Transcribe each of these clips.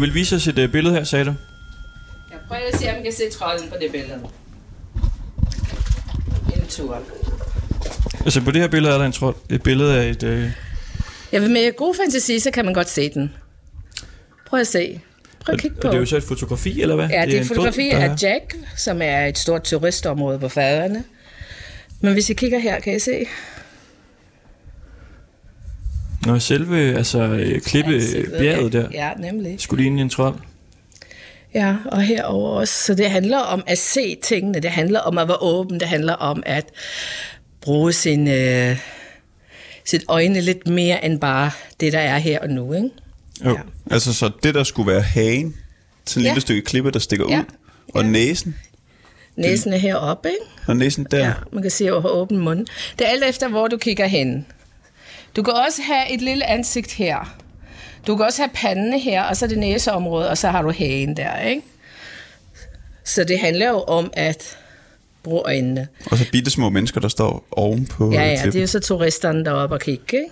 Du vil vise os et øh, billede her, sagde du? Jeg prøver at se, om jeg kan se trolden på det billede. En tur. Altså på det her billede er der en trold. Et billede af et... Øh, Ja, med god fantasi, så kan man godt se den. Prøv at se. Prøv at kigge og på. det er jo så et fotografi, eller hvad? Ja, det er et fotografi af Jack, som er et stort turistområde på Færøerne. Men hvis I kigger her, kan I se? Nå, selve altså, øh, klippe ansigtet. bjerget der. Ja, nemlig. Skulle ligne en trold. Ja, og herover også. Så det handler om at se tingene. Det handler om at være åben. Det handler om at bruge sin, øh, sit øjne lidt mere end bare det, der er her og nu. Ikke? Jo. Ja. Altså, så det der skulle være hagen, sådan et Ja. lille stykke klippe, der stikker Ja. ud, og Ja. næsen, Næsen er heroppe, ikke? og næsen der. Ja, man kan se over åben mund. Det er alt efter, hvor du kigger hen. Du kan også have et lille ansigt her. Du kan også have panden her, og så det næseområdet, og så har du hagen der, ikke? Så det handler jo om at bruge øjnene. Og så bitte små mennesker, der står oven på Ja, ja, klippen. det er jo så turisterne deroppe og kigge, ikke?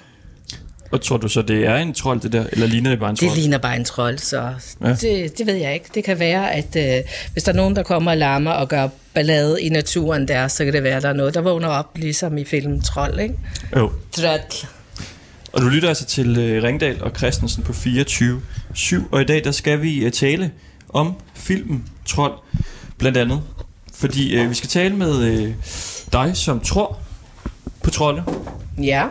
Og tror du så, det er en trold, det der? Eller ligner det bare en Det trold? ligner bare en trold, så Ja. ja. det, det ved jeg ikke. Det kan være, at øh, hvis der er nogen, der kommer og larmer og gør ballade i naturen der, så kan det være, at der er noget, der vågner op, ligesom i filmen Trold, ikke? Jo. Trold. Og du lytter altså til øh, Ringdal og Christensen på 24-7, og i dag der skal vi øh, tale om filmen Trold, blandt andet. Fordi øh, vi skal tale med øh, dig, som tror på trolde, Ja.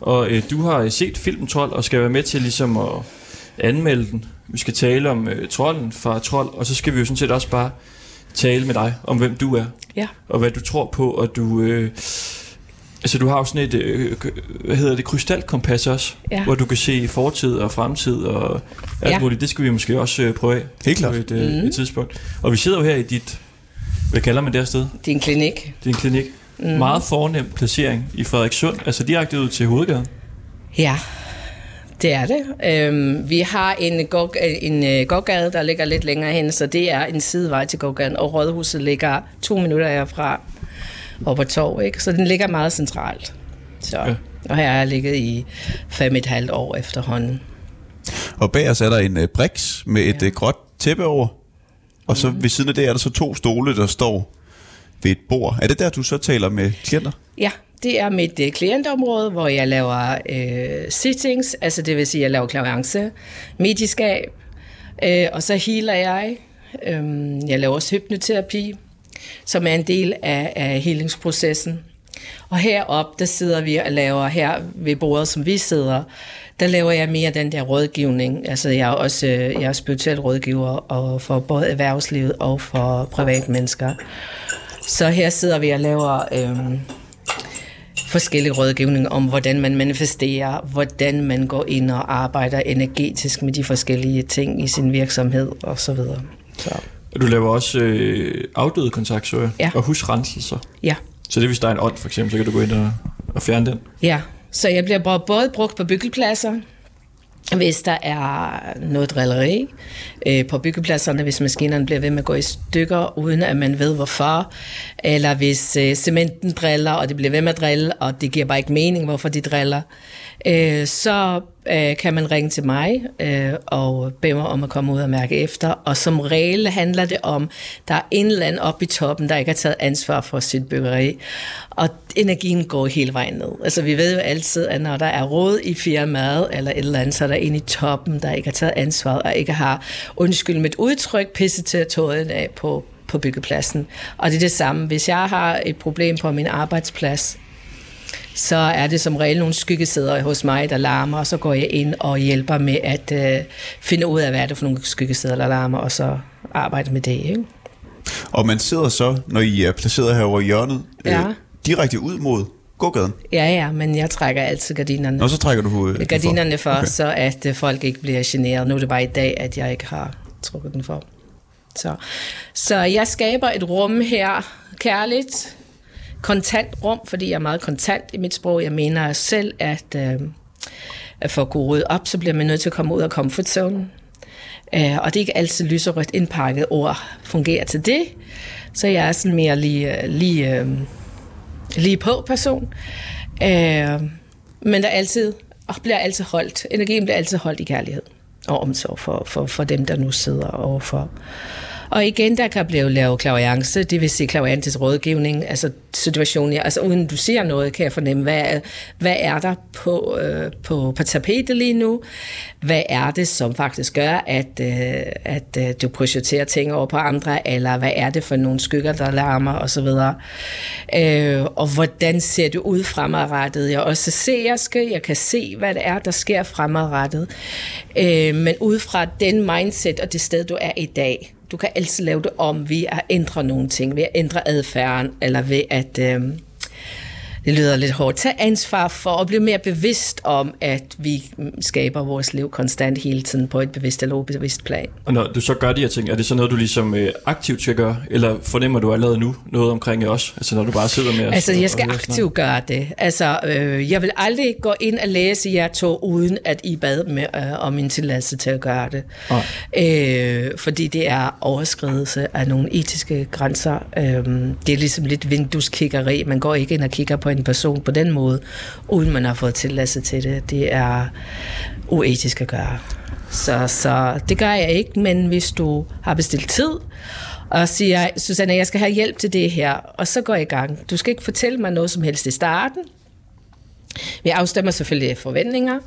og øh, du har øh, set filmen Trold og skal være med til ligesom at anmelde den. Vi skal tale om øh, trolden fra Trold, og så skal vi jo sådan set også bare tale med dig om, hvem du er, Ja. og hvad du tror på, og du... Øh, Altså du har jo sådan et, øh, hvad hedder det, krystalkompas også, Ja. hvor du kan se fortid og fremtid og alt Ja. muligt. Det skal vi måske også øh, prøve af Helt klart. på et, øh, et tidspunkt. Og vi sidder jo her i dit, hvad kalder man det her sted? Det er en klinik. Det er en klinik. Mm. Meget fornem placering i Frederikssund, altså direkte ud til hovedgaden. Ja, det er det. Øhm, vi har en, en øh, gågade, der ligger lidt længere hen, så det er en sidevej til gågaden, og Rådhuset ligger to minutter herfra over på torv, ikke? så den ligger meget centralt. Så, Ja. Og her har jeg ligget i fem et halvt år efterhånden. Og bag os er der en uh, briks med et Ja. uh, gråt tæppe over. Og så ved siden af det er der så to stole, der står ved et bord. Er det der, du så taler med klienter? Ja, det er mit øh, klientområde, hvor jeg laver øh, sittings, altså det vil sige, jeg laver klavance, medieskab, øh, og så healer jeg. Øhm, jeg laver også hypnoterapi, som er en del af, af helingsprocessen. Og heroppe, der sidder vi og laver, her ved bordet, som vi sidder, der laver jeg mere den der rådgivning. Altså jeg er også øh, jeg er spirituel rådgiver og for både erhvervslivet og for privatmennesker. Så her sidder vi og laver øhm, forskellige rådgivninger om, hvordan man manifesterer, hvordan man går ind og arbejder energetisk med de forskellige ting i sin virksomhed og så videre. Så du laver også øh, afdøde kontakt, så jeg, Ja. og husrenselser. ja, Så det hvis der er en ånd, for eksempel, så kan du gå ind og, og fjerne den. ja. Så jeg bliver både brugt på byggepladser, hvis der er noget drilleri øh, på byggepladserne, hvis maskinerne bliver ved med at gå i stykker, uden at man ved hvorfor, eller hvis øh, cementen driller, og det bliver ved med at drille, og det giver bare ikke mening, hvorfor de driller, øh, så øh, kan man ringe til mig øh, og bede mig om at komme ud og mærke efter. Og som regel handler det om, der er en eller anden oppe i toppen, der ikke har taget ansvar for sit byggeri, og energien går hele vejen ned. Altså vi ved jo altid, at når der er råd i firmaet, eller et eller andet, så er der en i toppen, der ikke har taget ansvar, og ikke har, undskyld mit udtryk, pisset til territoriet af på, på byggepladsen. Og det er det samme, hvis jeg har et problem på min arbejdsplads, så er det som regel nogle skyggesæder hos mig, der larmer, og så går jeg ind og hjælper med at øh, finde ud af, hvad er det for nogle skyggesæder, der larmer, og så arbejde med det. Ikke? Og man sidder så, når I er placeret herovre i hjørnet, Ja. direkte ud mod gågaden. Ja, ja, men jeg trækker altid gardinerne. Og så trækker du øh, gardinerne for, Okay. okay. så at øh, folk ikke bliver generet. Nu er det bare i dag, at jeg ikke har trukket den for. Så, så jeg skaber et rum her, kærligt, kontant rum, fordi jeg er meget kontant i mit sprog. Jeg mener selv, at, øh, at for at kunne rydde op, så bliver man nødt til at komme ud af comfort zone. Øh, og det er ikke altid lyserødt indpakket ord fungerer til det. Så jeg er sådan mere lige, øh, lige, øh, lige på person. Øh, men der er altid, og bliver altid holdt, energien bliver altid holdt i kærlighed. og omsorg for, for, for dem, der nu sidder overfor. Og igen, der kan blive lavet klaviance, det vil sige klaviantisk rådgivning, altså situationen, altså uden du ser noget, kan jeg fornemme, hvad, er, hvad er der på, øh, på, på tapetet lige nu? Hvad er det, som faktisk gør, at, øh, at øh, du projicerer ting over på andre, eller hvad er det for nogle skygger, der larmer, og så videre. Øh, og hvordan ser det ud fremadrettet? Jeg er også seerske, jeg kan se, hvad det er, der sker fremadrettet. Øh, men ud fra den mindset og det sted, du er i dag, du kan altid lave det om ved at ændre nogle ting, ved at ændre adfærden, eller ved at, øh, det lyder lidt hårdt, tage ansvar for at blive mere bevidst om, at vi skaber vores liv konstant hele tiden på et bevidst eller ubevidst plan. Og når du så gør de her ting, er det så noget, du ligesom øh, aktivt skal gøre, eller fornemmer du allerede nu noget omkring os? Altså når du bare sidder med os? Altså jeg skal aktivt gøre det. Altså øh, jeg vil aldrig gå ind og læse jer to, uden at I bad med øh, om min tilladelse til at gøre det. Øh, fordi det er overskridelse af nogle etiske grænser. Øh, det er ligesom lidt vindueskiggeri. Man går ikke ind og kigger på en en person på den måde, uden man har fået tilladelse til det. Det er uetisk at gøre. Så, så det gør jeg ikke, men hvis du har bestilt tid, og siger, Susanne, jeg skal have hjælp til det her, og så går jeg i gang. Du skal ikke fortælle mig noget som helst i starten. Vi afstemmer selvfølgelig forventninger,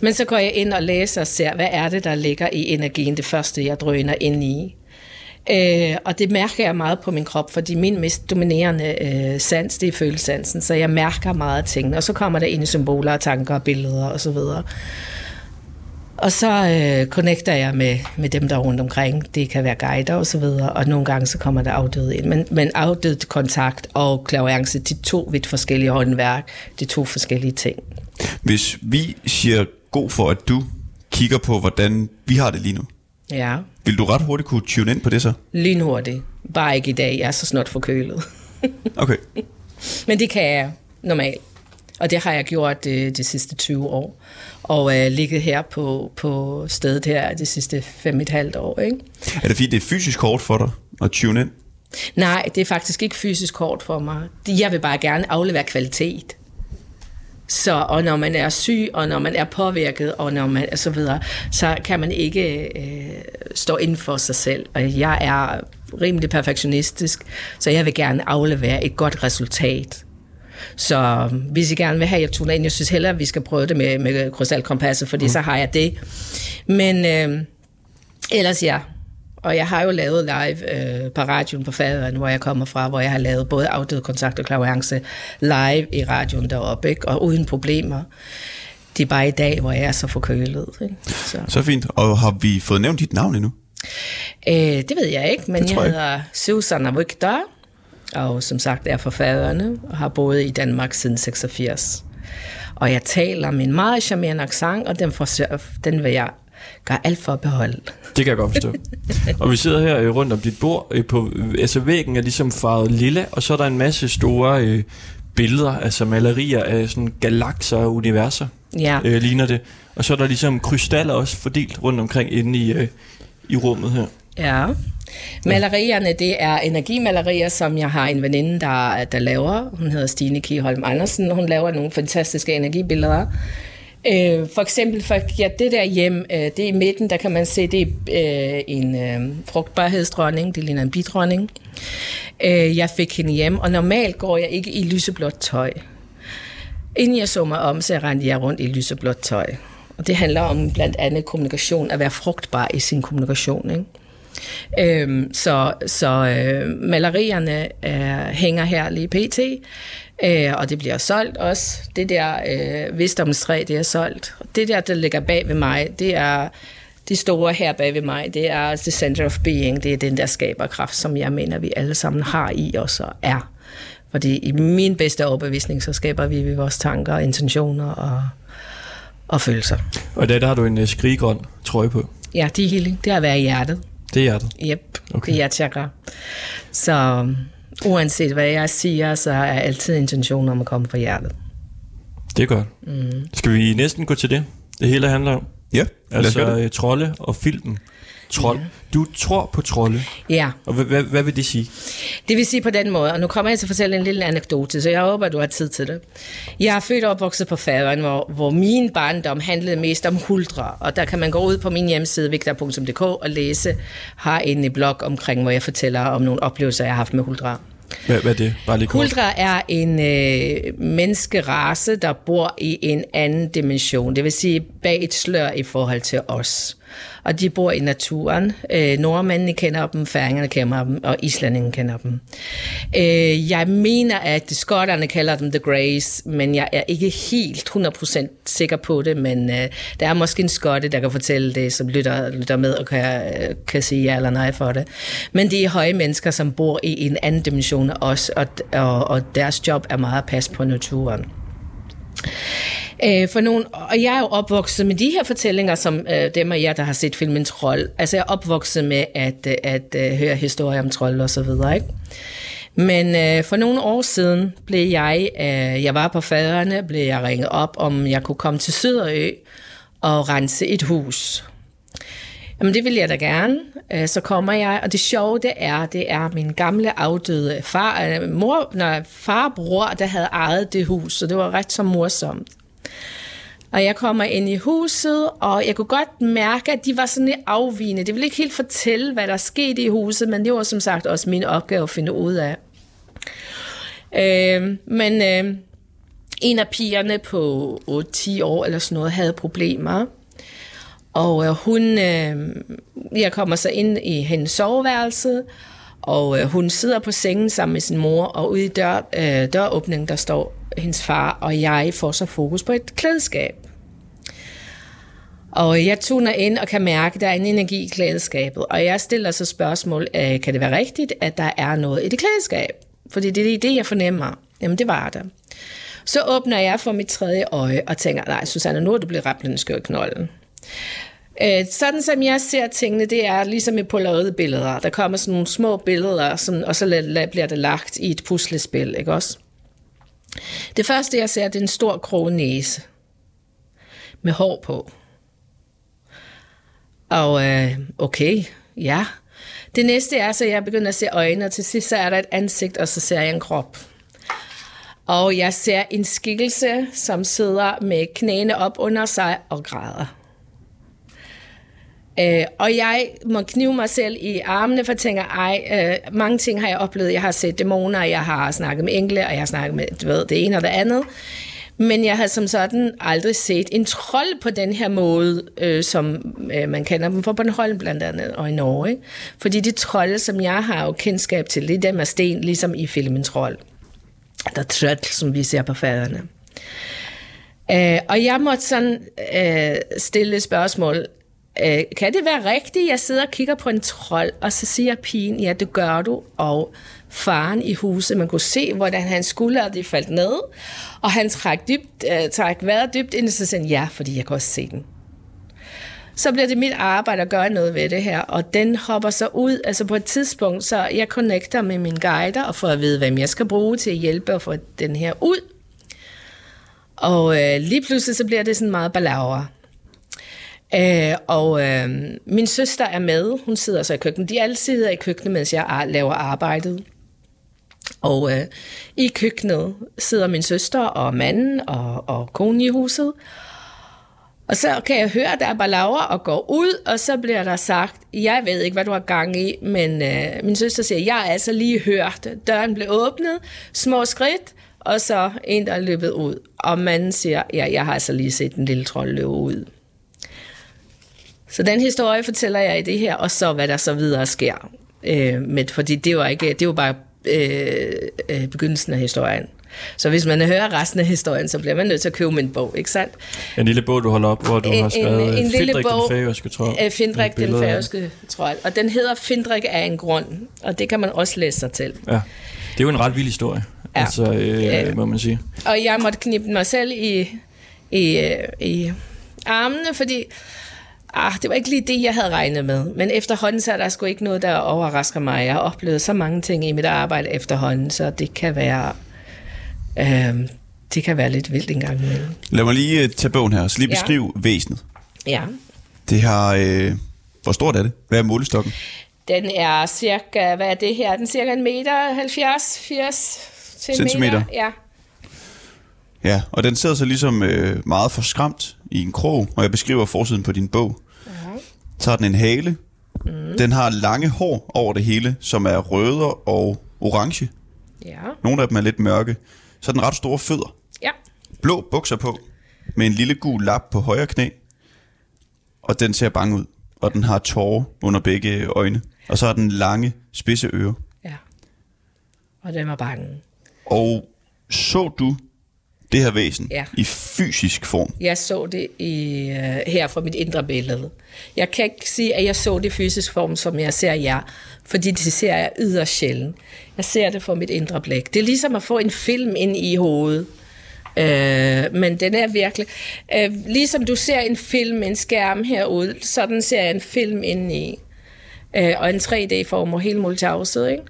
men så går jeg ind og læser og ser, hvad er det, der ligger i energien, det første, jeg drøner ind i. Øh, og det mærker jeg meget på min krop, fordi min mest dominerende øh, sans, det er følelsesansen, så jeg mærker meget tingene, og så kommer der ind i symboler, tanker, billeder og så videre. Og så øh, connecter jeg med, med dem, der er rundt omkring. Det kan være guider og så videre, og nogle gange så kommer der afdøde ind. Men, men afdød kontakt og klaviance, de to vidt forskellige håndværk, de to forskellige ting. Hvis vi siger god for, at du kigger på, hvordan vi har det lige nu, Ja, vil du ret hurtigt kunne tune ind på det så? lynhurtigt. Bare ikke i dag, jeg er så snart forkølet. Okay. Men det kan jeg normalt. Og det har jeg gjort de, de sidste 20 år. Og øh, ligget her på, på stedet her de sidste fem et halvt år. Ikke? Er det fordi, det er fysisk hårdt for dig at tune ind? Nej, det er faktisk ikke fysisk hårdt for mig. Jeg vil bare gerne aflevere kvalitet. Så, og når man er syg, og når man er påvirket, og når man er så videre, så kan man ikke øh, stå inden for sig selv. Og jeg er rimelig perfektionistisk, så jeg vil gerne aflevere et godt resultat. Så hvis I gerne vil have, at jeg tuner ind, jeg synes hellere, at vi skal prøve det med, med krystalkompasset, fordi mm. så har jeg det. Men øh, ellers ja, og jeg har jo lavet live øh, på radioen på faderen, hvor jeg kommer fra, hvor jeg har lavet både afdød kontakt og klaviance live i radioen deroppe, ikke? og uden problemer. Det er bare i dag, hvor jeg er så forkølet. Ikke? Så. Så fint. Og har vi fået nævnt dit navn endnu? Øh, det ved jeg ikke, men jeg jeg hedder Susanna Victor, og som sagt er fra faderne, og har boet i Danmark siden 86. Og jeg taler med en meget charmerende accent, og den, forsøger, den vil jeg gøre alt for at beholde. Det kan jeg godt forstå. og vi sidder her øh, rundt om dit bord. Øh, på, øh, altså væggen er ligesom farvet lilla, og så er der en masse store øh, billeder, altså malerier af sådan galakser og universer, Ja. øh, ligner det. Og så er der ligesom krystaller også fordelt rundt omkring inde i, øh, i rummet her. Ja. Malerierne, det er energimalerier, som jeg har en veninde, der, der laver. Hun hedder Stine Kiholm Andersen. Hun laver nogle fantastiske energibilleder. Øh, for eksempel, for, ja, det der hjem, øh, det er i midten, der kan man se, det er øh, en øh, frugtbarhedsdronning, det ligner en bidronning. Øh, jeg fik hende hjem, og normalt går jeg ikke i lyseblåt tøj. Inden jeg så mig om, så rendte jeg rundt i lyseblåt tøj. Og det handler om blandt andet kommunikation, at være frugtbar i sin kommunikation. Ikke? Øhm, så så øh, malerierne øh, hænger her lige pt. Øh, og det bliver solgt også. Det der øh, visdomstræ, det er solgt. Det der, der ligger bag ved mig, det er de store her bag ved mig, det er the center of being. Det er den der skaberkraft, som jeg mener, vi alle sammen har i os og er. Fordi i min bedste overbevisning, så skaber vi ved vores tanker, intentioner og, og følelser. Og i dag der har du en øh, skriggrøn trøje på. Ja, det er healing. Det er at være i hjertet. Det er hjertet. Yep, Okay. det er hjertechakra. Så uanset hvad jeg siger, så er altid intentionen om at komme fra hjertet. Det er godt. Mm. Skal vi næsten gå til det? Det hele handler om. Ja, lad os Altså øh, trolde og filmen Trold. Ja. Du tror på trolde, Ja, og hvad, hvad, vil det sige? det vil sige på den måde, og nu kommer jeg til at fortælle en lille anekdote, så jeg håber, du har tid til det. Jeg er født og opvokset på Færøen, hvor, hvor min barndom handlede mest om huldre, og der kan man gå ud på min hjemmeside, vigtor.dk, og læse, har en blog omkring, hvor jeg fortæller om nogle oplevelser, jeg har haft med huldre. Hvad, hvad er det? Bare lige kort. Huldra er en øh, menneskerace, der bor i en anden dimension, det vil sige bag et slør i forhold til os. Og de bor i naturen. Øh, nordmændene kender dem, færingerne kender dem, og islændingen kender dem. Øh, jeg mener, at skotterne kalder dem The Greys, men jeg er ikke helt 100% sikker på det, men øh, der er måske en skotte, der kan fortælle det, som lytter, lytter med og kan, øh, kan sige ja eller nej for det. Men det er høje mennesker, som bor i en anden dimension også, og, og, og deres job er meget at passe på naturen. Øh, for nogen, og jeg er jo opvokset med de her fortællinger, som øh, dem af jer, der har set filmen Trold. Altså jeg er opvokset med at, øh, at, øh, høre historier om trold og så videre, ikke? Men øh, for nogle år siden blev jeg, øh, jeg var på faderne, blev jeg ringet op, om jeg kunne komme til Syderø og rense et hus. Jamen det vil jeg da gerne. Øh, Så kommer jeg, og det sjove det er, det er min gamle afdøde far, øh, mor, nej, farbror, der havde ejet det hus, så det var ret så morsomt. Og jeg kommer ind i huset, og jeg kunne godt mærke, at de var sådan lidt afvigende. Det ville ikke helt fortælle, hvad der skete i huset, men det var som sagt også min opgave at finde ud af. Øh, men øh, en af pigerne på 8-10 år eller sådan noget havde problemer. Og øh, hun, øh, jeg kommer så ind i hendes soveværelse, og øh, hun sidder på sengen sammen med sin mor, og ude i dør, øh, døråbningen, der står hendes far, og jeg får så fokus på et klædeskab. Og jeg tuner ind og kan mærke, at der er en energi i klædeskabet. Og jeg stiller så spørgsmål, øh, kan det være rigtigt, at der er noget i det klædeskab? Fordi det er det, jeg fornemmer. Jamen, det var der. Så åbner jeg for mit tredje øje og tænker, nej, Susanne, nu er du blevet rappelende skør knolden. Øh, sådan som jeg ser tingene, det er ligesom med polaroid billeder. Der kommer sådan nogle små billeder, som, og så bliver det lagt i et puslespil, ikke også? Det første, jeg ser, det er en stor krognæse med hår på. Og øh, okay, ja. Det næste er, så jeg begynder at se øjne, og til sidst så er der et ansigt, og så ser jeg en krop. Og jeg ser en skikkelse, som sidder med knæene op under sig og græder. Øh, og jeg må knive mig selv i armene, for jeg tænker, ej, øh, mange ting har jeg oplevet. Jeg har set dæmoner, jeg har snakket med engle, og jeg har snakket med, du ved, det ene og det andet. Men jeg har som sådan aldrig set en trold på den her måde, øh, som øh, man kender dem fra Bornholm blandt andet, og i Norge. Ikke? Fordi de trolde, som jeg har jo kendskab til, det er dem af sten, ligesom i filmen Trold. Der er trødt, som vi ser på faderne. Øh, og jeg måtte sådan øh, stille spørgsmål. Øh, kan det være rigtigt, jeg sidder og kigger på en trold, og så siger pigen, ja, det gør du, og faren i huset, man kunne se, hvordan hans skulder de faldt ned, og han træk, dybt, øh, træk vejret dybt ind, og så sagde ja, fordi jeg kan også se den. Så bliver det mit arbejde at gøre noget ved det her, og den hopper så ud, altså på et tidspunkt, så jeg connecter med min guider, og får at vide, hvem jeg skal bruge til at hjælpe og få den her ud. Og øh, lige pludselig så bliver det sådan meget balaver. Øh, og øh, min søster er med, hun sidder så i køkkenet. De alle sidder i køkkenet, mens jeg laver arbejdet. Og øh, i køkkenet sidder min søster og manden og, og konen i huset. Og så kan jeg høre, at der er balaver og går ud, og så bliver der sagt, jeg ved ikke, hvad du har gang i, men øh, min søster siger, jeg har altså lige hørt, døren blev åbnet, små skridt, og så en, der er løbet ud. Og manden siger, ja, jeg har altså lige set en lille trold løbe ud. Så den historie fortæller jeg i det her, og så hvad der så videre sker. Øh, med, fordi det var, ikke, det var bare øh, øh, begyndelsen af historien. Så hvis man hører resten af historien, så bliver man nødt til at købe min bog, ikke sandt? En lille bog, du holder op, hvor du En- har skrevet en- en lille Findrik bog, den færøske. Øh, Findrik, den færøske trold. Og den hedder Findrik af en grund, og det kan man også læse sig til. Ja. Det er jo en ret vild historie, Ja. altså, øh, Ja. må man sige. Og jeg måtte knippe mig selv i, i, øh, i armene, fordi ah, det var ikke lige det, jeg havde regnet med. Men efterhånden så er der sgu ikke noget, der overrasker mig. Jeg har oplevet så mange ting i mit arbejde efterhånden, så det kan være... Øh, det kan være lidt vildt en gang imellem. Lad mig lige øh, tage bogen her, så lige Ja. beskrive væsenet. Ja. Det har... Øh, hvor stort er det? Hvad er målestokken? Den er cirka, hvad er det her? Den er cirka en meter, 70, 80 centimeter. Centimeter. Ja. Ja, og den sidder så ligesom øh, meget forskræmt i en krog, og jeg beskriver forsiden på din bog. Så har den en hale. Mm. Den har lange hår over det hele, som er røde og orange. Ja. Nogle af dem er lidt mørke. Så har den ret store fødder. Ja. Blå bukser på, med en lille gul lap på højre knæ. Og den ser bange ud. Og den har tårer under begge øjne. Og så har den lange, spidse ører. Ja. Og den var bange. Og så du det her væsen Ja. i fysisk form? Jeg så det i, uh, her fra mit indre billede. Jeg kan ikke sige, at jeg så det i fysisk form, som jeg ser jer, fordi det ser jeg yderst sjældent. Jeg ser det fra mit indre blik. Det er ligesom at få en film ind i hovedet. Uh, men den er virkelig... Uh, ligesom du ser en film, en skærm herude, sådan ser jeg en film ind i. Uh, og en 3D-form og helt multitavset, ikke?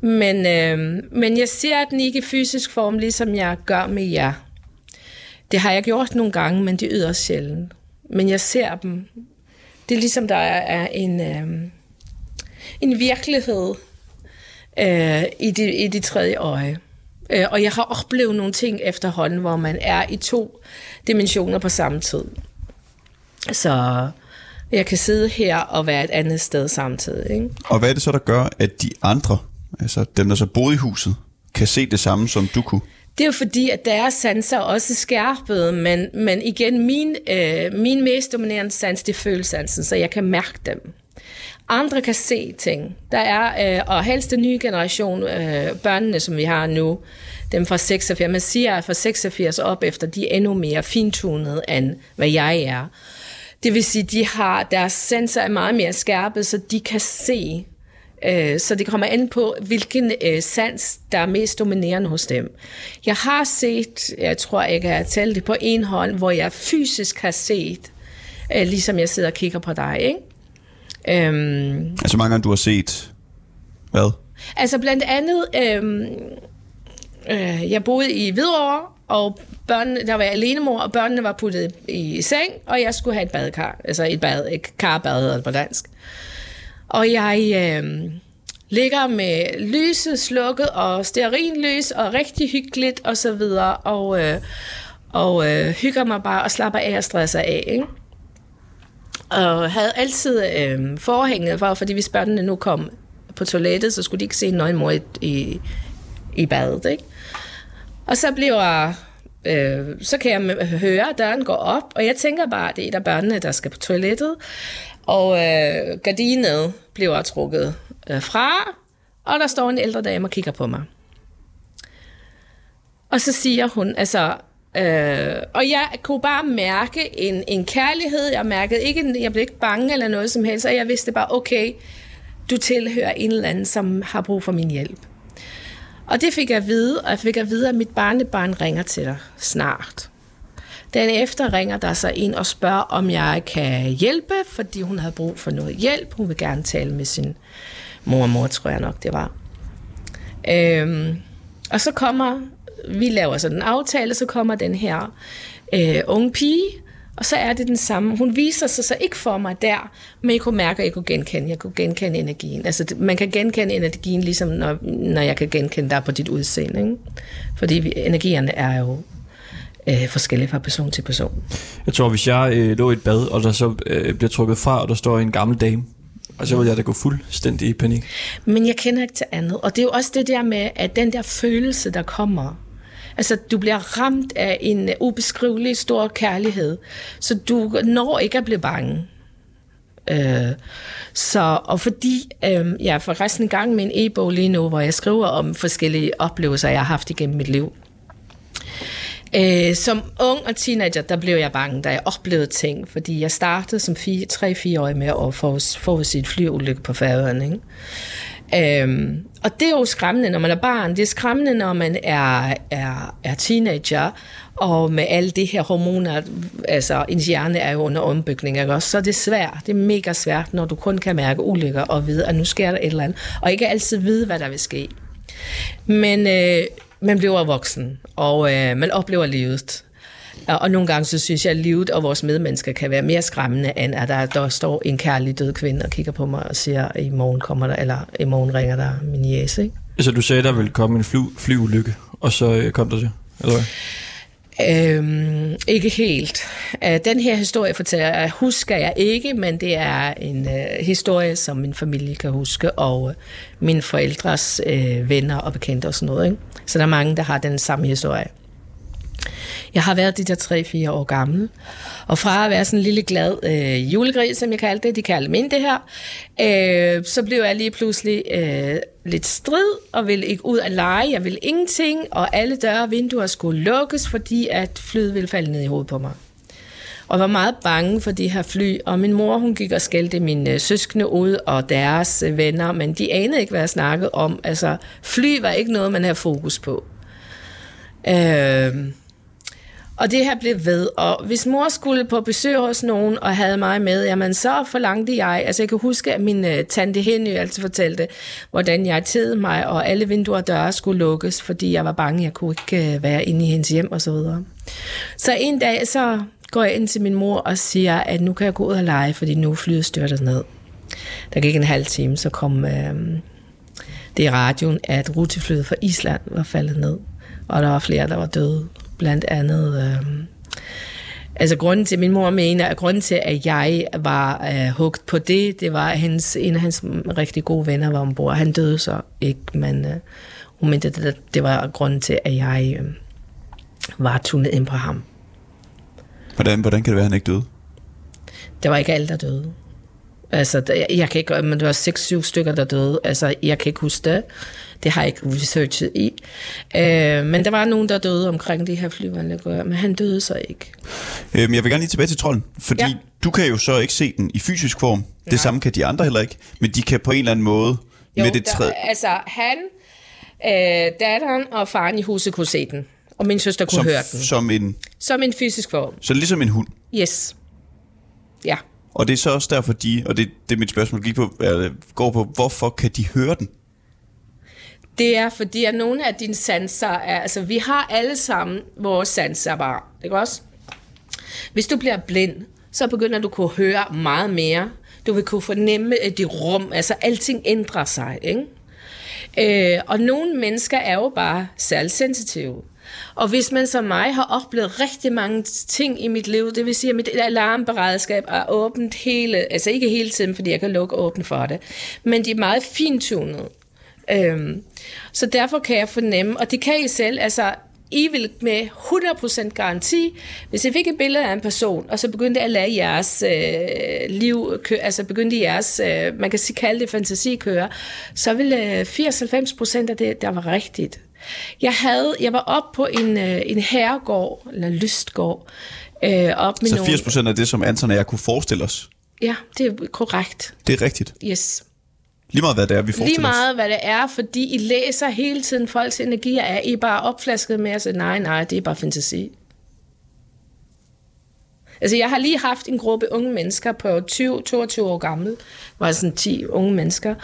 Men, uh, men jeg ser den ikke i fysisk form, ligesom jeg gør med jer. Det har jeg gjort nogle gange, men det er yderst sjældent. Men jeg ser dem. Det er ligesom, der er er en, øh, en virkelighed øh, i, det, i det tredje øje. Øh, og jeg har oplevet nogle ting efterhånden, hvor man er i to dimensioner på samme tid. Så jeg kan sidde her og være et andet sted samtidig. Ikke? Og hvad er det så, der gør, at de andre, altså dem, der så boede i huset, kan se det samme, som du kunne? Det er jo fordi, at deres sanser også er skærpet, men, men igen, min, øh, min mest dominerende sans, det er følelsansen, så jeg kan mærke dem. Andre kan se ting. Der er, øh, og helst den nye generation, øh, børnene, som vi har nu, dem fra 86, man siger, at fra 86 op efter, de er endnu mere fintunede, end hvad jeg er. Det vil sige, de har, deres sensor er meget mere skærpet, så de kan se så det kommer an på, hvilken øh, sans, der er mest dominerende hos dem. Jeg har set, jeg tror ikke, jeg har talt det på en hånd, hvor jeg fysisk har set, øh, ligesom jeg sidder og kigger på dig, ikke? Øhm, Altså mange gange, du har set... Hvad? altså blandt andet, øhm, øh, jeg boede i Hvidovre, og børnene, der var jeg alenemor, og børnene var puttet i seng, og jeg skulle have et badekar, altså et, bad, et karbad på dansk. Og jeg øh, ligger med lyset slukket og stearinlys og rigtig hyggeligt og så videre og, øh, og øh, hygger mig bare og slapper af og stresser af, ikke? Og havde altid øh, forhænget for, fordi hvis børnene nu kom på toilettet, så skulle de ikke se en nøgen mor i, i, i badet, ikke? Og så bliver øh, så kan jeg høre, at døren går op, og jeg tænker bare, at det er et af børnene, der skal på toilettet. Og øh, gardinet bliver trukket øh, fra, og der står en ældre dame og kigger på mig. Og så siger hun, altså, øh, og jeg kunne bare mærke en, en kærlighed, jeg mærkede ikke, jeg blev ikke bange eller noget som helst, og jeg vidste bare, okay, du tilhører en eller anden, som har brug for min hjælp. Og det fik jeg at vide, og jeg fik at vide, at mit barnebarn ringer til dig snart. Den efter ringer der så ind og spørger, om jeg kan hjælpe, fordi hun havde brug for noget hjælp. Hun vil gerne tale med sin mor og mor, tror jeg nok, det var. Øhm, og så kommer, vi laver sådan en aftale, så kommer den her øh, unge pige, og så er det den samme. Hun viser sig så ikke for mig der, men jeg kunne mærke, at jeg kunne genkende, jeg kunne genkende energien. Altså, man kan genkende energien, ligesom når, når jeg kan genkende dig på dit udseende. Ikke? Fordi vi, energierne er jo øh, forskellige fra person til person. Jeg tror, hvis jeg øh, lå i et bad, og der så øh, bliver trukket fra, og der står en gammel dame, og så vil jeg da gå fuldstændig i panik. Men jeg kender ikke til andet. Og det er jo også det der med, at den der følelse, der kommer, Altså, du bliver ramt af en ubeskrivelig stor kærlighed, så du når ikke at blive bange. Øh, så, og fordi øh, jeg er forresten i gang med en e-bog lige nu, hvor jeg skriver om forskellige oplevelser, jeg har haft igennem mit liv. Øh, som ung og teenager, der blev jeg bange, da jeg oplevede ting, fordi jeg startede som 3-4 år med at forudse et sit flyulykke på færøerne. Ikke? Øhm, og det er jo skræmmende, når man er barn. Det er skræmmende, når man er, er, er teenager, og med alle de her hormoner, altså ens hjerne er jo under ombygning, ikke? Også, så det er svært. Det er mega svært, når du kun kan mærke ulykker og vide, at nu sker der et eller andet, og ikke altid vide, hvad der vil ske. Men øh, man bliver voksen, og øh, man oplever livet. Og nogle gange så synes jeg, at livet og vores medmennesker kan være mere skræmmende, end at der, der står en kærlig død kvinde og kigger på mig og siger, i morgen kommer der, eller i morgen ringer der min jæse. Ikke? Altså du sagde, der ville komme en fly, flyulykke, og så øh, kom der det, eller hvad? Øhm, ikke helt. Øh, den her historie fortæller jeg, husker jeg ikke, men det er en øh, historie, som min familie kan huske, og øh, mine forældres øh, venner og bekendte og sådan noget. Ikke? Så der er mange, der har den samme historie. Jeg har været de der 3-4 år gammel, og fra at være sådan en lille glad øh, julegris, som jeg kaldte det, de kaldte mig det her, øh, så blev jeg lige pludselig øh, lidt strid, og ville ikke ud at lege, jeg ville ingenting, og alle døre og vinduer skulle lukkes, fordi at flyet ville falde ned i hovedet på mig. Og var meget bange for de her fly, og min mor hun gik og skældte mine øh, søskende ud og deres øh, venner, men de anede ikke, hvad jeg snakkede om. Altså, fly var ikke noget, man havde fokus på. Øh, og det her blev ved, og hvis mor skulle på besøg hos nogen og havde mig med, jamen så forlangte jeg, altså jeg kan huske, at min uh, tante Henny altid fortalte, hvordan jeg tædede mig, og alle vinduer og døre skulle lukkes, fordi jeg var bange, jeg kunne ikke uh, være inde i hendes hjem og så videre. Så en dag, så går jeg ind til min mor og siger, at nu kan jeg gå ud og lege, fordi nu flyet styrter ned. Der gik en halv time, så kom uh, det i radioen, at ruteflyet fra Island var faldet ned, og der var flere, der var døde blandt andet... Øh, altså grunden til, min mor mener, at grunden til, at jeg var øh, hugt på det, det var, at hendes, en af hans rigtig gode venner var ombord. Han døde så ikke, men øh, hun mente, det, det var grunden til, at jeg øh, var tunet ind på ham. Hvordan, hvordan kan det være, at han ikke døde? Det var ikke alle, der døde. Altså, jeg, jeg kan ikke, men det var 6-7 stykker, der døde. Altså, jeg kan ikke huske det. Det har jeg ikke researchet i. Øh, men der var nogen, der døde omkring det her flyvandet, men han døde så ikke. Øhm, jeg vil gerne lige tilbage til trolden, fordi ja. du kan jo så ikke se den i fysisk form. Det Nej. samme kan de andre heller ikke, men de kan på en eller anden måde jo, med det træ... altså han, øh, datteren og faren i huset kunne se den, og min søster kunne som, høre den. Som en... Som en fysisk form. Så ligesom en hund? Yes. Ja. Og det er så også derfor, de, og det, det er mit spørgsmål gik på, går på, hvorfor kan de høre den? Det er fordi, at nogle af dine sanser er, altså vi har alle sammen vores sanser bare, ikke også? Hvis du bliver blind, så begynder du at kunne høre meget mere. Du vil kunne fornemme øh, de rum, altså alting ændrer sig, ikke? Øh, og nogle mennesker er jo bare særligt sensitive. Og hvis man som mig har oplevet rigtig mange ting i mit liv, det vil sige, at mit alarmberedskab er åbent hele, altså ikke hele tiden, fordi jeg kan lukke åbent for det, men de er meget fintunet. Øhm, så derfor kan jeg fornemme, og det kan I selv, altså I vil med 100% garanti, hvis I fik et billede af en person, og så begyndte at lade jeres øh, liv, kø, altså begyndte jeres, øh, man kan sige, kalde det fantasi køre, så ville øh, 80-90% af det, der var rigtigt. Jeg, havde, jeg var op på en, øh, en herregård, eller lystgård, øh, op med Så 80% nogle... af det, som Anton og jeg kunne forestille os? Ja, det er korrekt. Det er rigtigt? Yes. Lige meget, hvad det er, vi forestiller Lige meget, hvad det er, fordi I læser hele tiden folks energier. Er I bare opflasket med at sige, nej, nej, det er bare fantasi. Altså, jeg har lige haft en gruppe unge mennesker på 20-22 år gammel, var sådan 10 unge mennesker,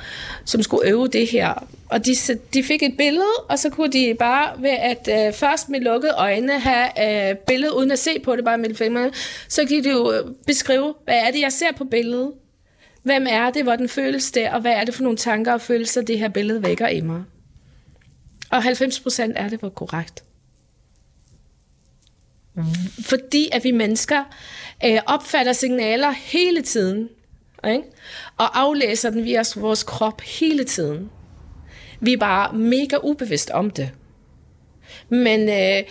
som skulle øve det her. Og de, de fik et billede, og så kunne de bare ved at øh, først med lukkede øjne have øh, billedet, uden at se på det, bare med fingrene, så kan de jo beskrive, hvad er det, jeg ser på billedet? Hvem er det, hvordan føles det, og hvad er det for nogle tanker og følelser, det her billede vækker i mig? Og 90 procent er det var korrekt. Fordi at vi mennesker øh, opfatter signaler hele tiden, ikke? og aflæser den via vores krop hele tiden. Vi er bare mega ubevidst om det. Men øh,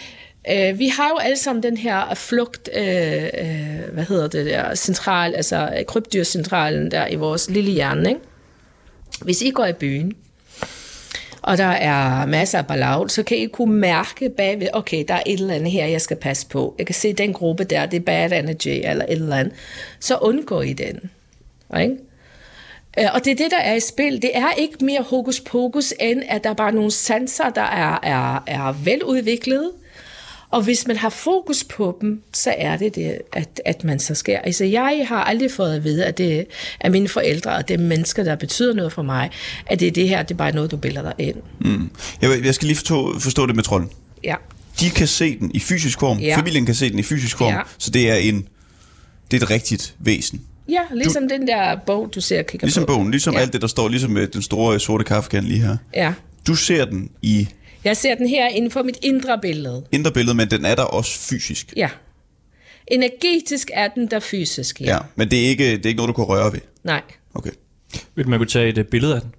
øh, vi har jo alle sammen den her øh, flugt, øh, øh, hvad hedder det der, central, altså øh, krybdyrcentralen der i vores lille hjerne. Ikke? Hvis I går i byen, og der er masser af ballad, så kan I kunne mærke bagved, okay, der er et eller andet her, jeg skal passe på. Jeg kan se den gruppe der, det er bad energy eller et eller andet. Så undgår I den. Ikke? Øh, og det er det, der er i spil. Det er ikke mere hokus pokus, end at der bare er nogle sanser, der er, er, er veludviklede, og hvis man har fokus på dem, så er det det, at, at man så sker. Altså, jeg har aldrig fået at vide, at det er mine forældre, og det er mennesker, der betyder noget for mig, at det er det her, det er bare noget, du billeder dig ind. Mm. Jeg, jeg skal lige forstå, forstå det med trolden. Ja. de kan se den i fysisk form, Ja. familien kan se den i fysisk form, Ja. så det er en det er et rigtigt væsen. Ja, ligesom du, den der bog, du ser kigger Ligesom på. bogen, ligesom Ja. alt det, der står, ligesom med den store sorte kaffekan lige her. Ja. Du ser den i Jeg ser den her inden for mit indre billede. indre billede, men den er der også fysisk. Ja. Energetisk er den der fysisk, ja. Ja, men det er, ikke, det er ikke noget, du kan røre ved. Nej. Okay. Vil man kunne tage et øh, billede af den?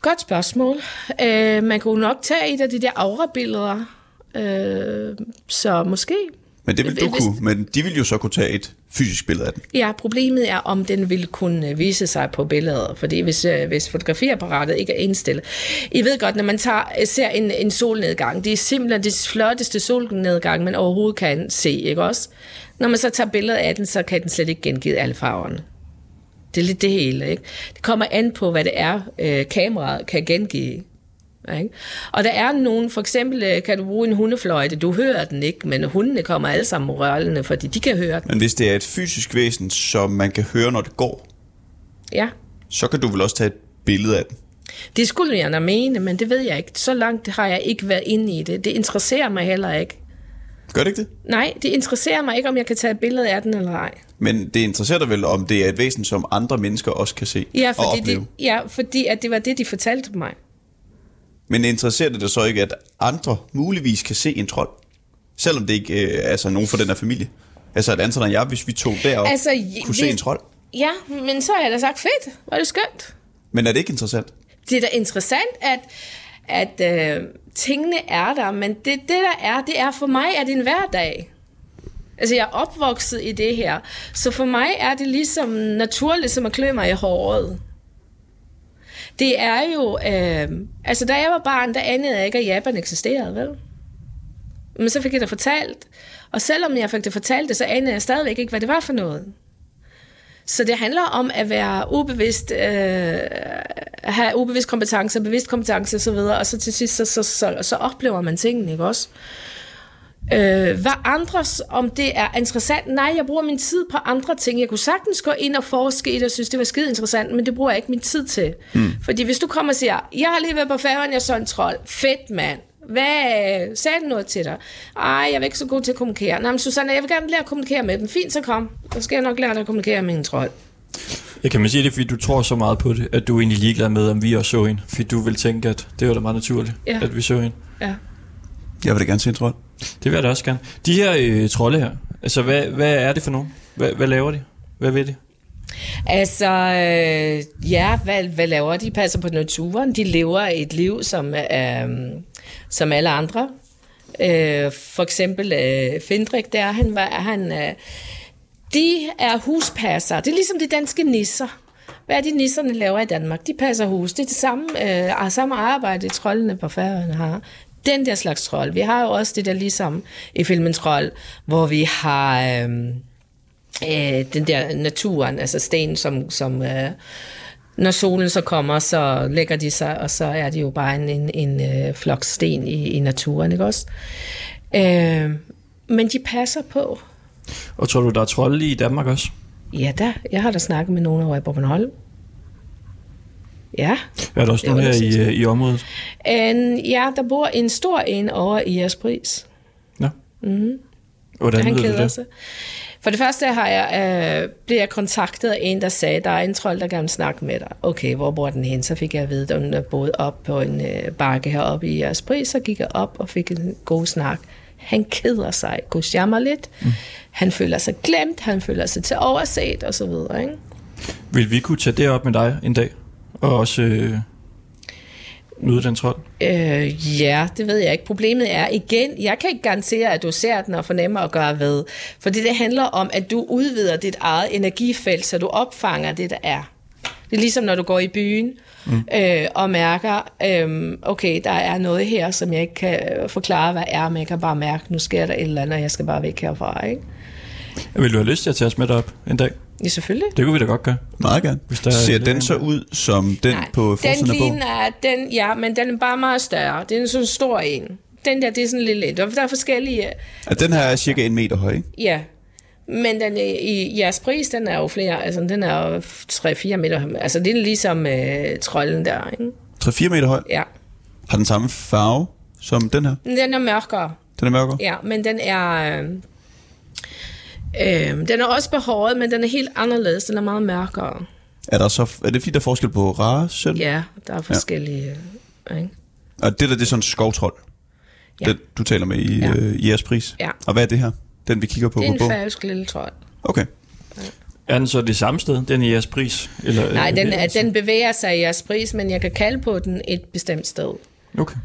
Godt spørgsmål. Øh, man kunne nok tage et af de der aura-billeder. Øh, så måske. Men det vil du Hvis- kunne, men de vil jo så kunne tage et fysisk billede af den. Ja, problemet er, om den vil kunne øh, vise sig på billeder. Fordi hvis, øh, hvis fotografiapparatet ikke er indstillet. I ved godt, når man tager, øh, ser en, en solnedgang, det er simpelthen det flotteste solnedgang, man overhovedet kan se, ikke også? Når man så tager billeder af den, så kan den slet ikke gengive alle farverne. Det er lidt det hele, ikke? Det kommer an på, hvad det er, øh, kameraet kan gengive. Ikke? Og der er nogen, for eksempel øh, kan du bruge en hundefløjte, du hører den ikke, men hundene kommer alle sammen rørlende, fordi de kan høre den. Men hvis det er et fysisk væsen, som man kan høre, når det går, Ja. så kan du vel også tage et billede af den. Det skulle jeg da mene, men det ved jeg ikke. Så langt har jeg ikke været inde i det. Det interesserer mig heller ikke. Gør det ikke det? Nej, det interesserer mig ikke, om jeg kan tage et billede af den eller ej. Men det interesserer dig vel, om det er et væsen, som andre mennesker også kan se Ja, og fordi, opleve. det, ja, fordi at det var det, de fortalte mig. Men interesserer det dig så ikke, at andre muligvis kan se en trold? Selvom det ikke øh, er altså, nogen fra den her familie. Altså at Anton og jeg, hvis vi tog derop, Altså, altså, kunne se hvis- en trold. Ja, men så har jeg da sagt, fedt, er det skønt. Men er det ikke interessant? Det er da interessant, at, at øh, tingene er der, men det, det der er, det er for mig, er det en hverdag. Altså, jeg er opvokset i det her, så for mig er det ligesom naturligt, som at klø mig i håret. Det er jo, øh, altså da jeg var barn, der anede jeg ikke, at Japan eksisterede, vel? Men så fik jeg det fortalt, og selvom jeg fik det fortalt, så anede jeg stadigvæk ikke, hvad det var for noget. Så det handler om at være ubevidst, øh, have ubevidst kompetence, bevidst kompetence osv., og så til sidst, så, så, så, så oplever man tingene, ikke også? Øh, hvad andres, om det er interessant? Nej, jeg bruger min tid på andre ting. Jeg kunne sagtens gå ind og forske i det, og synes, det var skide interessant, men det bruger jeg ikke min tid til. Mm. Fordi hvis du kommer og siger, jeg har lige været på færgen, jeg så en trold. Fedt, mand. Hvad sagde den noget til dig? Ej, jeg er ikke så god til at kommunikere. Nej, men Susanne, jeg vil gerne lære at kommunikere med dem. Fint, så kom. Så skal jeg nok lære dig at kommunikere med en trold. Jeg kan man sige det, fordi du tror så meget på det, at du er egentlig ligeglad med, om vi også så en. Fordi du vil tænke, at det var da meget naturligt, Ja. at vi så en. Ja. Jeg vil da gerne se en trold. Det vil jeg da også gerne. De her øh, trolde her, altså hvad, hvad er det for nogen? Hvad, hvad laver de? Hvad ved de? Altså, øh, ja, hvad, hvad laver de? De passer på naturen. De lever et liv som, øh, som alle andre. Øh, for eksempel øh, Findrik der, han var, han, øh, de er huspasser. Det er ligesom de danske nisser. Hvad er de nisserne laver i Danmark? De passer hus. Det er det samme, øh, samme arbejde, trollene på færøerne har. Den der slags trold. Vi har jo også det der ligesom i filmen Trold, hvor vi har... Øh, øh, den der naturen, altså sten, som, som øh, når solen så kommer, så lægger de sig, og så er det jo bare en, en, en øh, flok sten i, i naturen, ikke også? Øh, men de passer på. Og tror du, der er trolde i Danmark også? Ja da, jeg har da snakket med nogen over i Bornholm. Ja. Er der også nogen her i, øh, i området? En, ja, der bor en stor en over i Jaspris. Ja. Mm. Hvordan han keder det? sig. For det første har jeg, øh, blev jeg kontaktet af en, der sagde, der er en trold, der gerne vil snakke med dig. Okay, hvor bor den hen? Så fik jeg at vide, at den er boet op på en øh, bakke heroppe i Jaspris, så gik jeg op og fik en god snak. Han keder sig, kunne lidt. Mm. Han føler sig glemt, han føler sig til overset og så videre, ikke? Vil vi kunne tage det op med dig en dag? Og også øh, møde den trold? Øh, ja, det ved jeg ikke. Problemet er igen, jeg kan ikke garantere, at du ser den og fornemmer at gøre ved. Fordi det handler om, at du udvider dit eget energifelt, så du opfanger det, der er. Det er ligesom, når du går i byen mm. øh, og mærker, øh, okay, der er noget her, som jeg ikke kan forklare, hvad er, men jeg kan bare mærke, nu sker der et eller andet, og jeg skal bare væk herfra, ikke? Vil du have lyst til at tage os med derop en dag? Ja, selvfølgelig. Det kunne vi da godt gøre. Meget gerne. Hvis der er Ser den en- så ud som den Nej, på den forsiden af bogen? ligner, den, ja, men den er bare meget større. Det er en sådan stor en. Den der, det er sådan en lille. Der der er forskellige, At den her er cirka en meter høj, ikke? Ja, men den, er- i jeres pris, den er jo flere, altså den er jo 3-4 meter, altså det er ligesom øh, trolden der, ikke? 3-4 meter høj. Ja. Har den samme farve? som den her? Den er mørkere, Den er mørkere? ja, men den er... Øh, øh, den er også behåret, men den er helt anderledes. Den er meget mørkere. Er, der så, er det fordi, der er forskel på race? Ja, der er forskellige... Ja. Ikke? Og det der, det er sådan en skovtrold, Ja. den, du taler med i, Ja. ja. øh, i jeres pris. Ja. Og hvad er det her? Den vi kigger på Det er på en færøsk lille trold. Okay. Er den så det samme sted, den i jeres pris? Eller, Nej, øh, den, den bevæger sig i jeres pris, men jeg kan kalde på den et bestemt sted. Okay.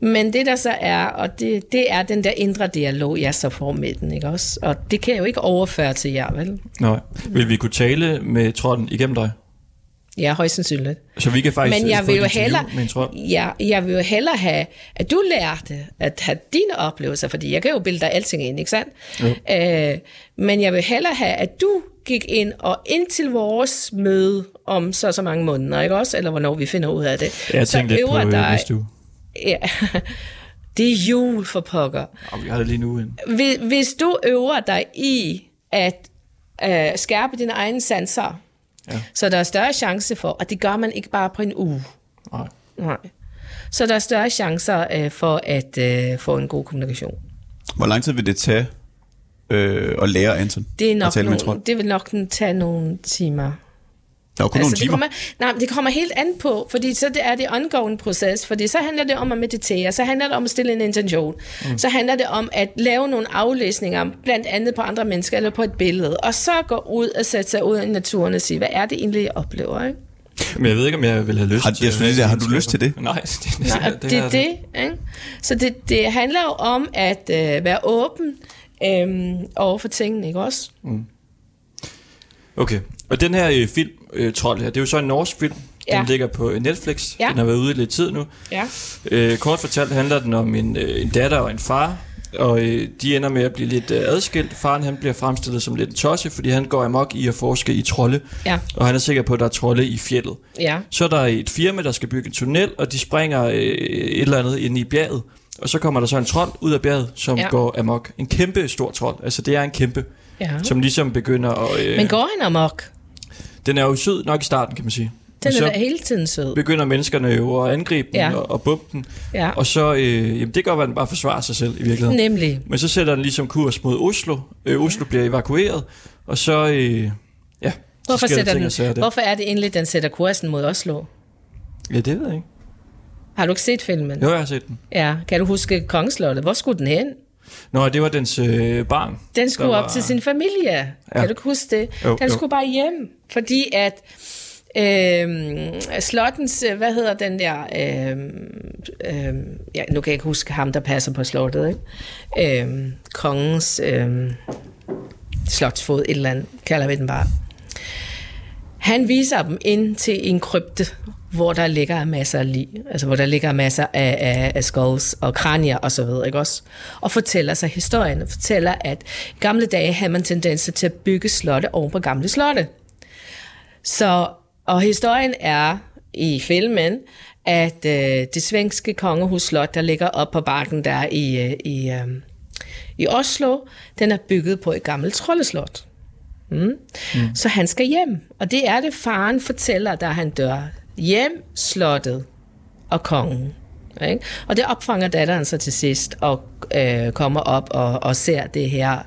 Men det der så er, og det, det er den der indre dialog, jeg så får med den, ikke også? Og det kan jeg jo ikke overføre til jer, vel? Nej. Vil vi kunne tale med trolden igennem dig? Ja, højst sandsynligt. Så vi kan faktisk Men jeg få vil jo hellere, med ja, jeg vil jo hellere have, at du lærte at have dine oplevelser, fordi jeg kan jo bilde dig alting ind, ikke sandt? Øh, men jeg vil hellere have, at du gik ind og indtil vores møde om så så mange måneder, ikke også? Eller hvornår vi finder ud af det. Jeg så tænkte lidt på øh, dig- næste uge. Ja, det er jul for pokker. Og vi har det lige nu. Hvis, hvis du øver dig i at øh, skærpe dine egne sanser, Ja. så der er større chance for, og det gør man ikke bare på en uge. Nej. Nej. Så der er større chancer øh, for at øh, få en god kommunikation. Hvor lang tid vil det tage øh, at lære Anton Det, er at nok tale med en nogle, trold? det vil nok tage nogle timer. Der er kun nogle det, timer. kommer, nej, det kommer helt an på, fordi så det er det ongoing proces, fordi så handler det om at meditere, så handler det om at stille en intention, mm. så handler det om at lave nogle aflæsninger, blandt andet på andre mennesker eller på et billede, og så gå ud og sætte sig ud i naturen og sige, hvad er det egentlig, jeg oplever, ikke? Men jeg ved ikke, om jeg vil have lyst Har- til jeg lige sige, har du lyst til det? Nej, det, det, Nej, det, det er det, ikke? Så det, det handler jo om at øh, være åben øh, over for tingene, ikke også? Okay, og den her øh, film, øh, Trold her, det er jo så en norsk film. Ja. Den ligger på Netflix. Ja. Den har været ude i lidt tid nu. Ja. Øh, kort fortalt handler den om en, øh, en datter og en far, og øh, de ender med at blive lidt øh, adskilt. Faren han bliver fremstillet som lidt en tosse, fordi han går amok i at forske i trolde, Ja, og han er sikker på, at der er trolde i fjellet. ja, Så er der et firma, der skal bygge en tunnel, og de springer øh, et eller andet ind i bjerget. Og så kommer der så en trold ud af bjerget, som ja. går amok. En kæmpe stor trold. Altså det er en kæmpe, ja. som ligesom begynder at... Øh, Men går han amok? Den er jo sød nok i starten, kan man sige. Den er da hele tiden sød. begynder menneskerne jo at angribe den Ja. ja. og, og bumpe den. Ja, Og så, øh, jamen det være, at den bare forsvarer sig selv i virkeligheden. nemlig. Men så sætter den ligesom kurs mod Oslo. Øh, Oslo bliver evakueret, og så... Øh, ja, Hvorfor, så sætter den, der. hvorfor er det egentlig, den sætter kursen mod Oslo? Ja, det ved jeg ikke. Har du ikke set filmen? Jo, jeg har set den. Ja, kan du huske Kongeslottet? Hvor skulle den hen? Nå, det var dens øh, barn. Den skulle der op var- til sin familie. Ja. Kan du huske det? Jo, den jo. skulle bare hjem, fordi at øh, slottens, hvad hedder den der, øh, øh, ja, nu kan jeg ikke huske ham, der passer på slottet, ikke? Øh, kongens øh, slotsfod, et eller andet, kalder vi den bare. Han viser dem ind til en krypte, hvor der ligger masser af lig, altså hvor der ligger masser af, af, af skulls og kranier og så videre, ikke også? Og fortæller sig historien, og fortæller, at i gamle dage havde man tendenser til at bygge slotte oven på gamle slotte. Så, og historien er i filmen, at øh, det svenske kongehusslot, der ligger op på bakken der i, øh, i, øh, i Oslo, den er bygget på et gammelt troldeslot. Mm. Mm. Så han skal hjem, og det er det, faren fortæller, da han dør. Hjem, slottet og kongen. Ikke? Og det opfanger datteren så til sidst, og øh, kommer op og, og ser det her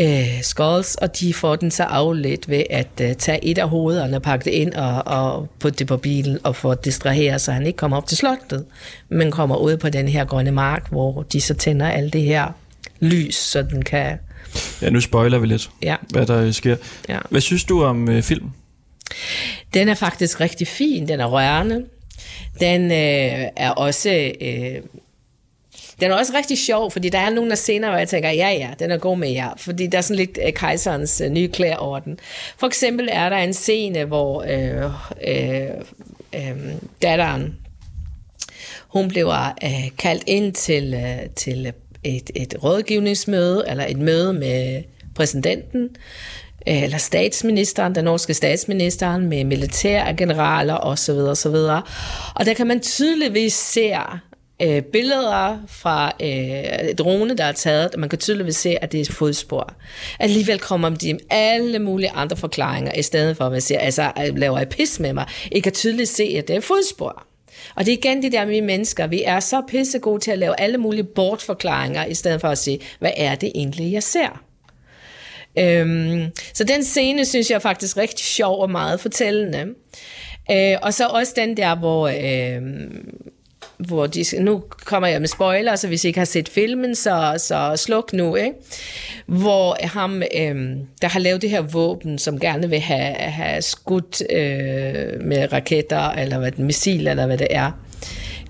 øh, skulls, og de får den så afledt ved at øh, tage et af hovederne, pakke det ind og, og putte det på bilen og få distraheret, så han ikke kommer op til slottet, men kommer ud på den her grønne mark, hvor de så tænder alt det her lys, så den kan... Ja, nu spoiler vi lidt, Ja. hvad der sker. Ja. Hvad synes du om øh, filmen? Den er faktisk rigtig fin, den er rørende. Den øh, er også... Øh, den er også rigtig sjov, fordi der er nogle af scener, hvor jeg tænker, ja ja, den er god med jer. Fordi der er sådan lidt øh, kejserens øh, nye klæder over den. For eksempel er der en scene, hvor øh, øh, øh, datteren, hun bliver øh, kaldt ind til, øh, til et, et rådgivningsmøde, eller et møde med præsidenten, Øh, eller statsministeren, den norske statsministeren, med militærgeneraler osv. osv. Og der kan man tydeligvis se øh, billeder fra øh, drone, der er taget, og man kan tydeligvis se, at det er fodspor. Alligevel kommer de med alle mulige andre forklaringer, i stedet for at man siger, altså, øh, laver jeg pis med mig? I kan tydeligt se, at det er fodspor. Og det er igen det der med mennesker. Vi er så pissegode til at lave alle mulige bortforklaringer, i stedet for at sige, hvad er det egentlig, jeg ser? Øhm, så den scene synes jeg er faktisk rigtig sjov og meget fortællende. Øh, og så også den der, hvor... Øh, hvor de, nu kommer jeg med spoiler, så hvis I ikke har set filmen, så, så sluk nu, ikke? Hvor ham, øh, der har lavet det her våben, som gerne vil have, have skudt øh, med raketter, eller hvad det, missil, eller hvad det er,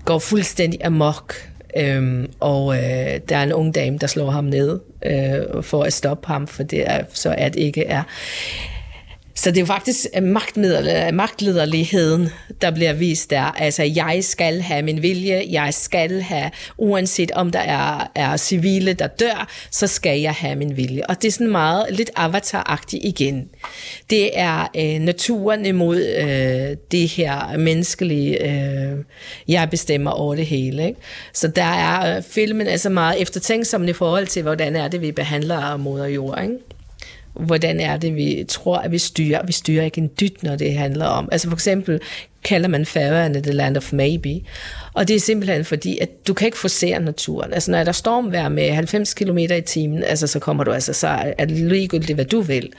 går fuldstændig amok. øh, og øh, der er en ung dame, der slår ham ned øh, for at stoppe ham, for det er så at ikke er. Så det er jo faktisk øh, øh, magtlederligheden, der bliver vist der. Altså, jeg skal have min vilje, jeg skal have, uanset om der er, er civile, der dør, så skal jeg have min vilje. Og det er sådan meget lidt avataragtigt igen. Det er øh, naturen imod øh, det her menneskelige, øh, jeg bestemmer over det hele. Ikke? Så der er øh, filmen altså meget eftertænksom i forhold til, hvordan er det, vi behandler moder jord. Ikke? Hvordan er det, vi tror, at vi styrer. Vi styrer ikke en dyt, når det handler om. Altså for eksempel kalder man Færøerne the land of maybe. Og det er simpelthen fordi, at du kan ikke forsere naturen. Altså når der stormvejr med 90 km i timen, altså så kommer du altså, så er det ligegyldigt, hvad du vil.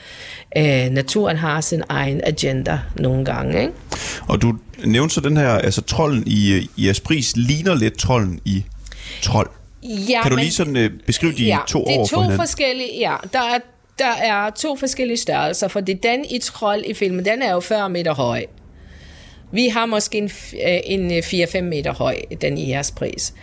Øh, naturen har sin egen agenda nogle gange, ikke? Og du nævnte så den her, altså trolden i, i Aspris ligner lidt trolden i Trold. Ja, kan du men, lige sådan uh, beskrive de ja, to det er over to for hinanden? forskellige, ja, der er der er to forskellige størrelser, fordi den i trold i filmen, den er jo 40 meter høj. Vi har måske en, øh, en øh, 4-5 meter høj, den i jeres pris.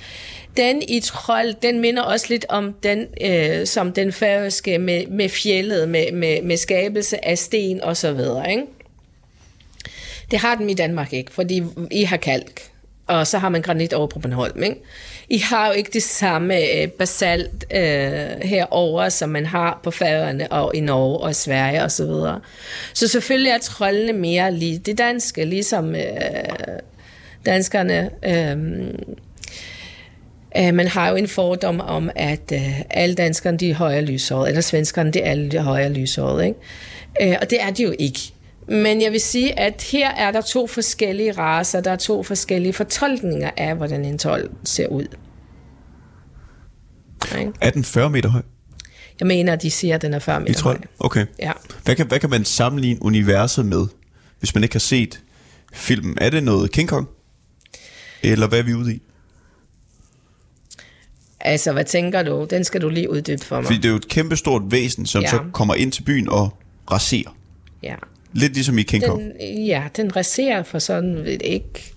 Den i trold, den minder også lidt om den, øh, som den færøske med, med fjellet, med, med, med skabelse af sten og så videre. Ikke? Det har den i Danmark ikke, fordi I har kalk, og så har man granit over på Bornholm. Ikke? I har jo ikke det samme øh, basalt øh, herover som man har på Færøerne og i Norge og Sverige og så videre. Så selvfølgelig er trollene mere lige det danske, ligesom øh, danskerne... Øh, øh, man har jo en fordom om, at øh, alle danskerne de er højere lyshåret, eller svenskerne de er alle højere lyshåret, ikke? Øh, og det er de jo ikke. Men jeg vil sige, at her er der to forskellige raser, der er to forskellige fortolkninger af, hvordan en 12 ser ud. Er den 40 meter høj? Jeg mener, de siger, at den er 40 meter høj. Okay. Ja. Hvad kan, hvad kan man sammenligne universet med, hvis man ikke har set filmen? Er det noget King Kong? Eller hvad er vi ude i? Altså, hvad tænker du? Den skal du lige uddybe for mig. Fordi det er jo et kæmpestort væsen, som ja. så kommer ind til byen og raserer. Ja. Lidt ligesom i King den, Kong. Ja, den raserer for sådan ved ikke.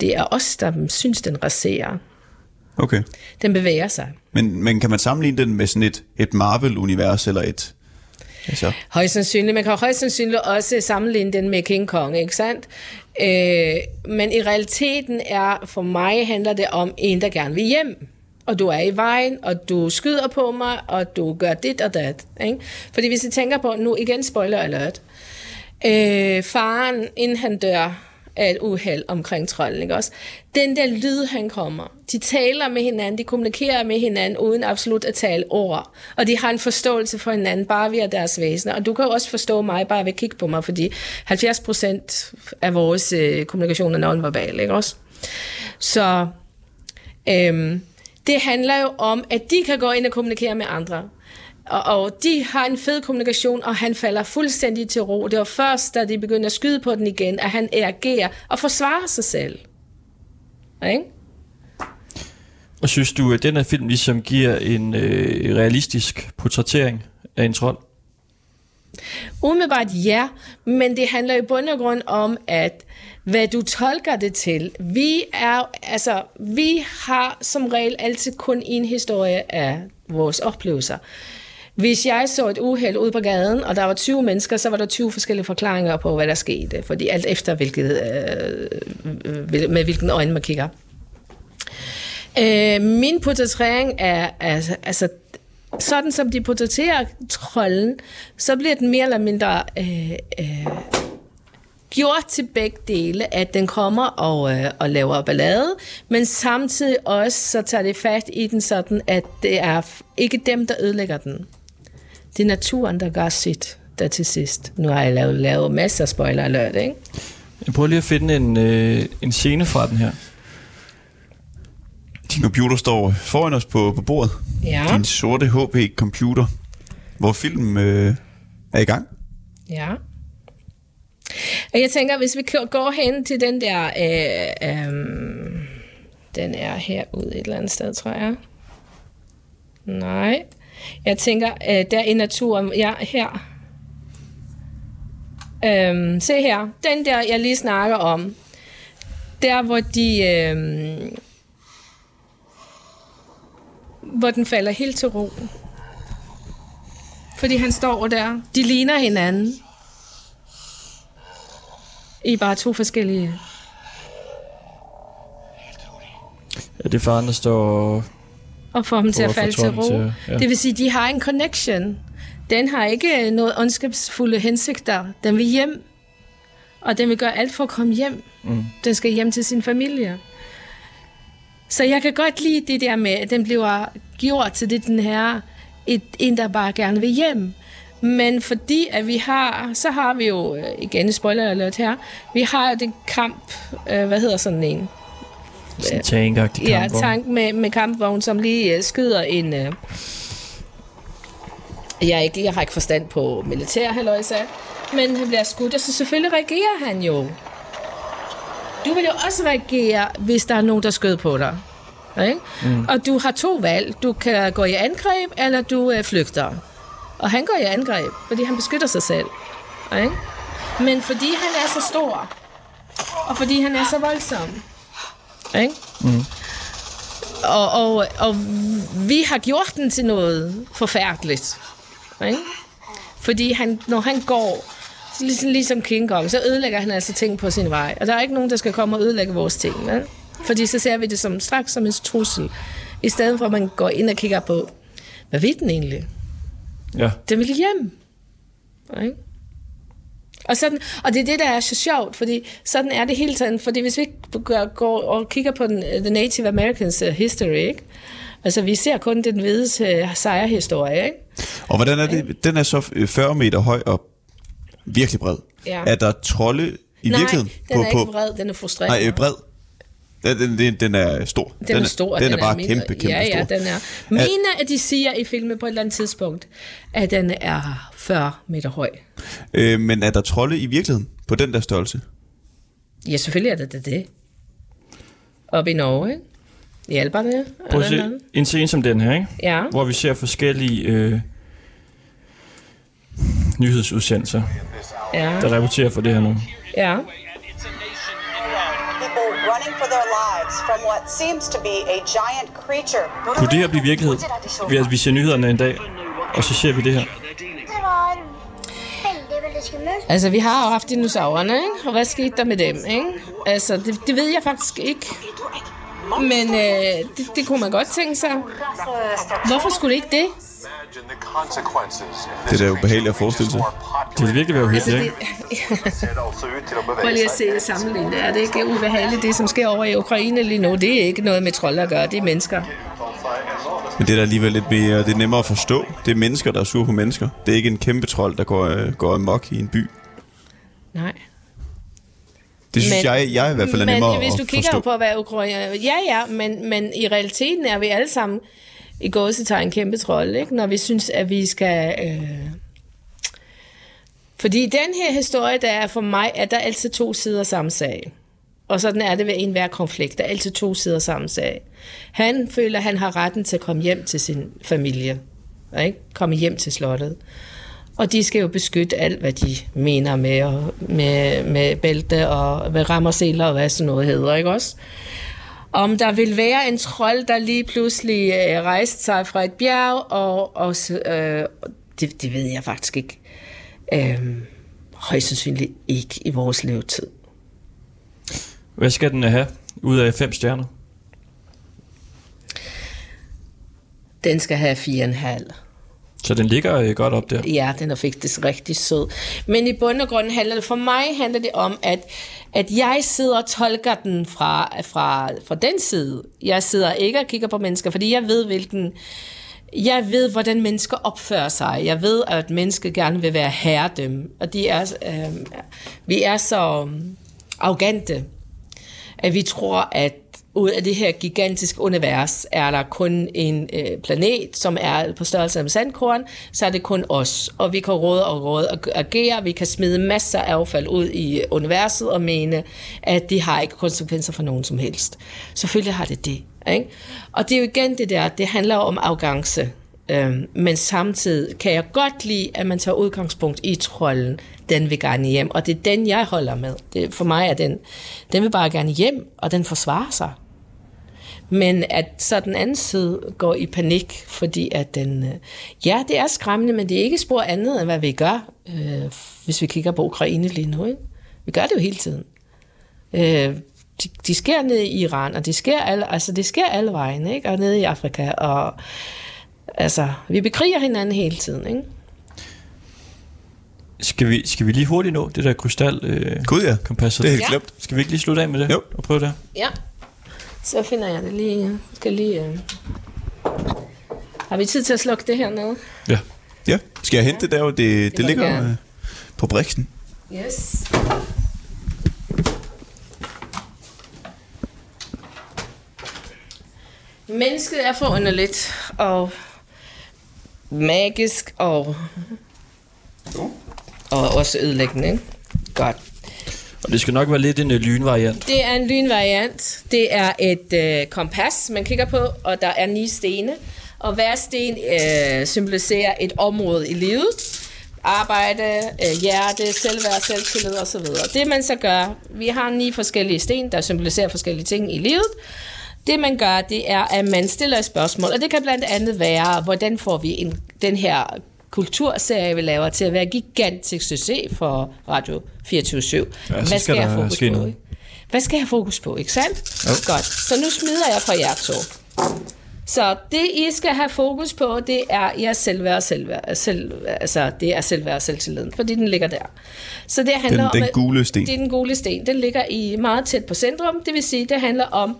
Det er os, der synes, den raserer. Okay. Den bevæger sig. Men, men kan man sammenligne den med sådan et, et Marvel-univers eller et... Altså. Højst sandsynligt. Man kan højst sandsynligt også sammenligne den med King Kong, ikke sandt? Øh, men i realiteten er, for mig handler det om en, der gerne vil hjem. Og du er i vejen, og du skyder på mig, og du gør dit og dat. Ikke? Fordi hvis I tænker på, nu igen spoiler alert, øh, faren, inden han dør, af et uheld omkring trolden, ikke også? Den der lyd, han kommer. De taler med hinanden, de kommunikerer med hinanden, uden absolut at tale ord. Og de har en forståelse for hinanden, bare via deres væsener. Og du kan jo også forstå mig, bare ved at kigge på mig, fordi 70 procent af vores øh, kommunikation er nonverbal, ikke også? Så øhm, det handler jo om, at de kan gå ind og kommunikere med andre. Og, og de har en fed kommunikation, og han falder fuldstændig til ro. Det var først, da de begynder at skyde på den igen, at han reagerer og forsvarer sig selv. Ikke? Og synes du, at den her film ligesom giver en øh, realistisk portrættering af en trold? Umiddelbart ja, men det handler i bund og grund om, at hvad du tolker det til. Vi er, altså, vi har som regel altid kun en historie af vores oplevelser. Hvis jeg så et uheld ude på gaden, og der var 20 mennesker, så var der 20 forskellige forklaringer på, hvad der skete. Fordi alt efter, hvilket, øh, øh, med hvilken øjne man kigger. Øh, min portrættering er altså, altså sådan som de portrætterer trolden, så bliver den mere eller mindre øh, øh, gjort til begge dele, at den kommer og, øh, og laver ballade, men samtidig også så tager det fat i den sådan, at det er ikke dem, der ødelægger den. Det er naturen, der gør sit der til sidst. Nu har jeg lavet, lavet masser af spoiler alert, ikke? Jeg prøver lige at finde en, øh, en scene fra den her. Din computer står foran os på, på bordet. Ja, Din sorte HP-computer, hvor filmen øh, er i gang. ja. Og jeg tænker, hvis vi går hen til den der... Øh, øh, den er herude et eller andet sted, tror jeg. Nej. Jeg tænker, øh, der i naturen... Ja, her. Øhm, se her. Den der, jeg lige snakker om. Der, hvor de... Øh, hvor den falder helt til ro. Fordi han står der. De ligner hinanden. I bare to forskellige... Ja, det er faren, der står... Og får dem til at falde til ro. til- ja. Det vil sige, de har en connection. Den har ikke noget ondskabsfulde hensigter. Den vil hjem. Og den vil gøre alt for at komme hjem. Mm. Den skal hjem til sin familie. Så jeg kan godt lide det der med, at den bliver gjort til det, den her, et, en, der bare gerne vil hjem. Men fordi at vi har, så har vi jo, øh, igen spoiler alert her, vi har jo den kamp, øh, hvad hedder sådan en? Sådan en tankagtig Ja, tank med, med kampvogn, som lige uh, skyder en... Uh, jeg, ikke, jeg har ikke forstand på militær, halløjsa, men han bliver skudt, og så selvfølgelig reagerer han jo. Du vil jo også reagere, hvis der er nogen, der skød på dig. Ikke? Mm. Og du har to valg. Du kan gå i angreb, eller du uh, flygter. Og han går i angreb, fordi han beskytter sig selv. Ikke? Men fordi han er så stor, og fordi han er så voldsom, ikke? Og, og, og vi har gjort den til noget forfærdeligt. Ikke? Fordi han, når han går, ligesom, ligesom King Kong, så ødelægger han altså ting på sin vej. Og der er ikke nogen, der skal komme og ødelægge vores ting. Vel? Fordi så ser vi det som straks som en trussel. I stedet for, at man går ind og kigger på, hvad ved den egentlig? Ja. Den vil hjem. Ikke? Og, sådan, og det er det, der er så sjovt, fordi sådan er det hele tiden. Fordi hvis vi går, og kigger på den, the Native Americans uh, history, ikke? altså vi ser kun den hvide uh, sejrhistorie, ikke? Og hvordan er det? Den er så øh, 40 meter høj og virkelig bred. Ja. Er der trolde i Nej, virkeligheden? den er ikke vred, den er frustreret. Nej, øh, bred. Den, den, den, den er stor. Den, er stor. Den, er bare mega- kæmpe, kæmpe ja, ja, stor. den er. Mener, at de siger i filmen på et eller andet tidspunkt, at den er 40 meter høj. Øh, men er der trolde i virkeligheden på den der størrelse? Ja, selvfølgelig er det det. det. Oppe i Norge, ikke? I Alperne. Prøv at se en scene som den her, ikke? Ja. hvor vi ser forskellige øh, nyhedsudsendelser, Ja, der rapporterer for det her nu. ja. Running for their lives from what seems to be a giant creature. Kunne det her blive virkelighed? Ved at vi ser nyhederne en dag, og så ser vi det her. Det var veldig, veldig skummelt. Altså, vi har jo haft dinosaurerne, ikke? Og hvad skete der med dem, ikke? Altså, det, det ved jeg faktisk ikke. Men øh, det, det kunne man godt tænke sig. Hvorfor skulle det ikke det? Det er da ubehageligt at forestille sig. Det vil virkelig være ikke? ser altså at Prøv lige at se sammenligne det. Er det ikke ubehageligt, det som sker over i Ukraine lige nu? Det er ikke noget med trolde at gøre, det er mennesker. Men det er da alligevel lidt mere, det er nemmere at forstå. Det er mennesker, der er sure på mennesker. Det er ikke en kæmpe trold, der går, øh, går amok i en by. Nej. Det synes Men- jeg, jeg i hvert fald er men nemmere hvis du kigger forstå. på, hvad Ukraine... Ja, ja, men, men i realiteten er vi alle sammen i gåsetegn kæmpe trold, ikke? Når vi synes, at vi skal... Øh... Fordi den her historie, der er for mig, at der er altid to sider samme sag. Og sådan er det ved enhver konflikt. Der er altid to sider samme sag. Han føler, at han har retten til at komme hjem til sin familie. Ikke? Komme hjem til slottet. Og de skal jo beskytte alt, hvad de mener med, og, med, med bælte og med rammerseler og hvad sådan noget hedder, ikke også? Om der vil være en trold, der lige pludselig øh, rejste sig fra et bjerg, og, og øh, det, det ved jeg faktisk ikke. Øh, højst sandsynligt ikke i vores levetid. Hvad skal den have ud af fem stjerner? Den skal have fire og en halv. Så den ligger øh, godt op der. Ja, den er faktisk rigtig sød. Men i bund og grund handler det, for mig handler det om, at, at jeg sidder og tolker den fra, fra, fra den side. Jeg sidder ikke og kigger på mennesker, fordi jeg ved, hvilken... Jeg ved, hvordan mennesker opfører sig. Jeg ved, at mennesker gerne vil være herredømme. Og de er, øh, vi er så arrogante. At vi tror, at ud af det her gigantiske univers er der kun en øh, planet, som er på størrelse med sandkorn, så er det kun os. Og vi kan råde og råde og agere, vi kan smide masser af affald ud i universet og mene, at det har ikke konsekvenser for nogen som helst. Selvfølgelig har det det. Ikke? Og det er jo igen det der, det handler om arrogance. Øhm, men samtidig kan jeg godt lide, at man tager udgangspunkt i trolden. Den vil gerne hjem, og det er den, jeg holder med. Det, for mig er den, den vil bare gerne hjem, og den forsvarer sig. Men at så den anden side går i panik, fordi at den, øh, ja, det er skræmmende, men det er ikke spor andet, end hvad vi gør, øh, hvis vi kigger på Ukraine lige nu. Ikke? Vi gør det jo hele tiden. Øh, de, de sker nede i Iran, og det sker alle, altså det sker alle vejen, ikke? og nede i Afrika, og altså, vi bekriger hinanden hele tiden, ikke? Skal vi, skal vi lige hurtigt nå det der krystal øh, Gud ja, kompasset? det er helt Ja. glemt. Skal vi ikke lige slutte af med det? Jo. Og prøve det? Ja. Så finder jeg det lige. Skal lige øh... Har vi tid til at slukke det her ned? Ja. Ja, skal jeg hente det der? Det, det, du ligger gerne. øh, på briksen. Yes. Mennesket er forunderligt og magisk og, og også ødelæggende. Ikke? Godt. Og det skal nok være lidt en øh, lynvariant. Det er en lynvariant. Det er et øh, kompas, man kigger på, og der er ni stene. Og hver sten øh, symboliserer et område i livet. Arbejde, øh, hjerte, selvværd, selvtillid osv. Det man så gør, vi har ni forskellige sten, der symboliserer forskellige ting i livet. Det man gør, det er, at man stiller et spørgsmål, og det kan blandt andet være, hvordan får vi en, den her kulturserie, vi laver, til at være gigantisk succes for Radio 24 så Hvad skal jeg fokus på? noget. Hvad skal jeg fokus på, ikke sandt? Godt. Så nu smider jeg på jer to. Så det, I skal have fokus på, det er jeres selvværd og selvværd. Selv, altså, det er selvværd og selvtilliden, fordi den ligger der. Så det handler Den- om... den at- gule sten. Det er den gule sten. Den ligger i meget tæt på centrum. Det vil sige, det handler om,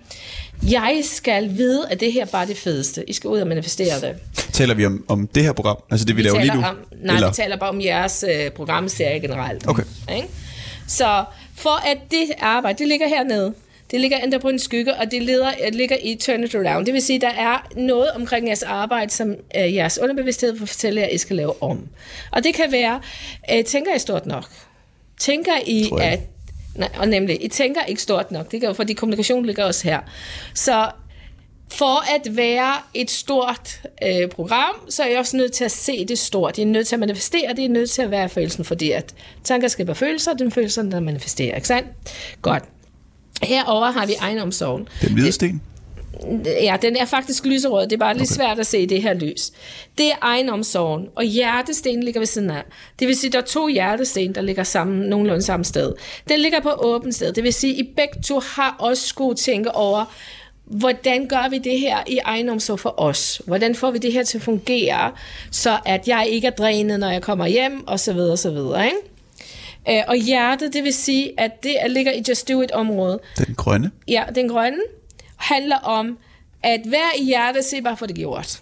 jeg skal vide, at det her bare er det fedeste. I skal ud og manifestere det. Taler vi om, om det her program? Altså det, vi, Vi laver lige nu? om, nej, vi taler bare om jeres øh, programserie generelt. Okay. Ikke? Så for at det arbejde, det ligger hernede. Det ligger endda på en skygge, og det leder, det ligger i Turn It Around. Det vil sige, der er noget omkring jeres arbejde, som øh, jeres underbevidsthed vil fortælle jer, at I skal lave om. Og det kan være, øh, tænker I stort nok? Tænker I, at... Nej, og nemlig, I tænker ikke stort nok, det kan, fordi kommunikation ligger også her. Så for at være et stort øh, program, så er jeg også nødt til at se det stort. Jeg er nødt til at manifestere, det er nødt til at være følelsen, fordi at tanker skaber følelser, og den følelser, der manifesterer, ikke sandt? Godt. Herover har vi egenomsorgen. Den hvide sten? Ja, den er faktisk lyserød. Det er bare lidt okay. svært at se det her lys. Det er egenomsorgen, og hjertesten ligger ved siden af. Det vil sige, der er to hjertesten, der ligger sammen, nogenlunde samme sted. Den ligger på åbent sted. Det vil sige, I begge to har også skulle tænke over, hvordan gør vi det her i egenomsorg for os? Hvordan får vi det her til at fungere, så at jeg ikke er drænet, når jeg kommer hjem, og så videre, og så videre, ikke? Øh, Og hjertet, det vil sige, at det er- ligger i Just Do It-området. Den grønne? Ja, den grønne handler om, at hver i hjertet se bare for det gjort.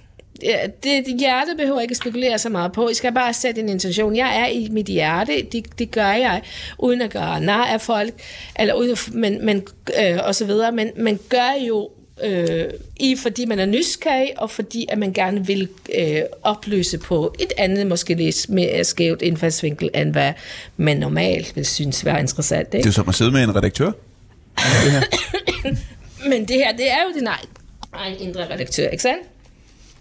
Det, det hjerte behøver ikke at spekulere så meget på. I skal bare sætte en intention. Jeg er i mit hjerte, det, det gør jeg, uden at gøre nar af folk, eller uden, men, men, øh, og så videre. Men man gør jo øh, i, fordi man er nysgerrig, og fordi at man gerne vil øh, oplyse på et andet, måske lidt mere skævt indfaldsvinkel, end hvad man normalt vil synes være interessant. Det Ikke? er jo som at sidde med en redaktør. Men det her, det er jo din egen, egen indre redaktør, ikke sandt?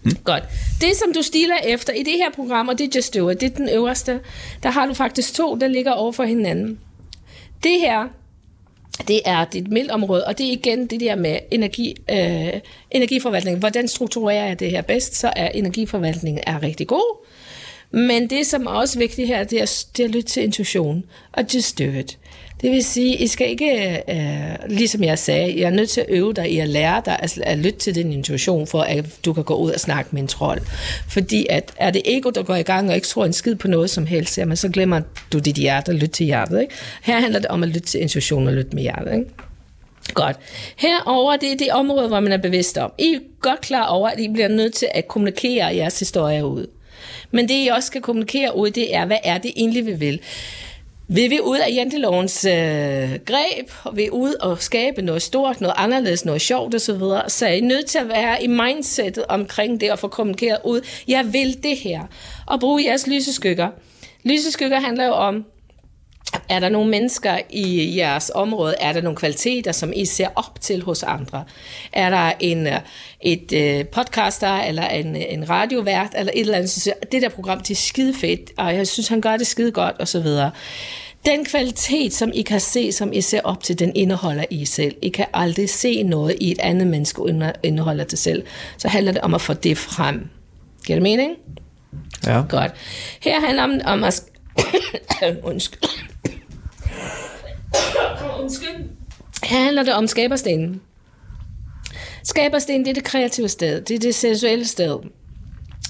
Mm. Godt. Det, som du stiler efter i det her program, og det er Just Do It, det er den øverste, der har du faktisk to, der ligger over for hinanden. Det her, det er dit mildområde, og det er igen det der med energi, øh, energiforvaltning. Hvordan strukturerer jeg det her bedst, så er energiforvaltningen er rigtig god. Men det, som er også vigtigt her, det er, det er at lytte til intuition, og just do it. Det vil sige, I skal ikke, øh, ligesom jeg sagde, jeg er nødt til at øve dig i at lære dig at, at lytte til din intuition, for at du kan gå ud og snakke med en trold. Fordi at, er det ego, der går i gang og ikke tror en skid på noget som helst, jamen, så glemmer du dit hjerte og lytte til hjertet. Ikke? Her handler det om at lytte til intuition og lytte med hjertet. Ikke? Godt. Herover det er det område, hvor man er bevidst om. I er godt klar over, at I bliver nødt til at kommunikere jeres historie ud. Men det, I også skal kommunikere ud, det er, hvad er det egentlig, vi vil? Vi vil ud af jantelovens øh, greb, og vi er ude og skabe noget stort, noget anderledes, noget sjovt osv. Så er I nødt til at være i mindsetet omkring det og få kommunikeret ud, jeg vil det her. Og bruge jeres lyseskygger. Lyseskygger handler jo om, er der nogle mennesker i jeres område? Er der nogle kvaliteter, som I ser op til hos andre? Er der en, øh, et øh, podcaster, eller en, en radiovært, eller et eller andet, så siger, det der program, det er skide fedt, og jeg synes, han gør det skide godt, og så videre. Den kvalitet, som I kan se, som I ser op til, den indeholder I selv. I kan aldrig se noget i et andet menneske, indeholder det selv. Så handler det om at få det frem. Giver det mening? Ja. Godt. Her handler det om, om at... Undskyld. Undskyld. Her handler det om skaberstenen. Skaberstenen, det er det kreative sted. Det er det sensuelle sted.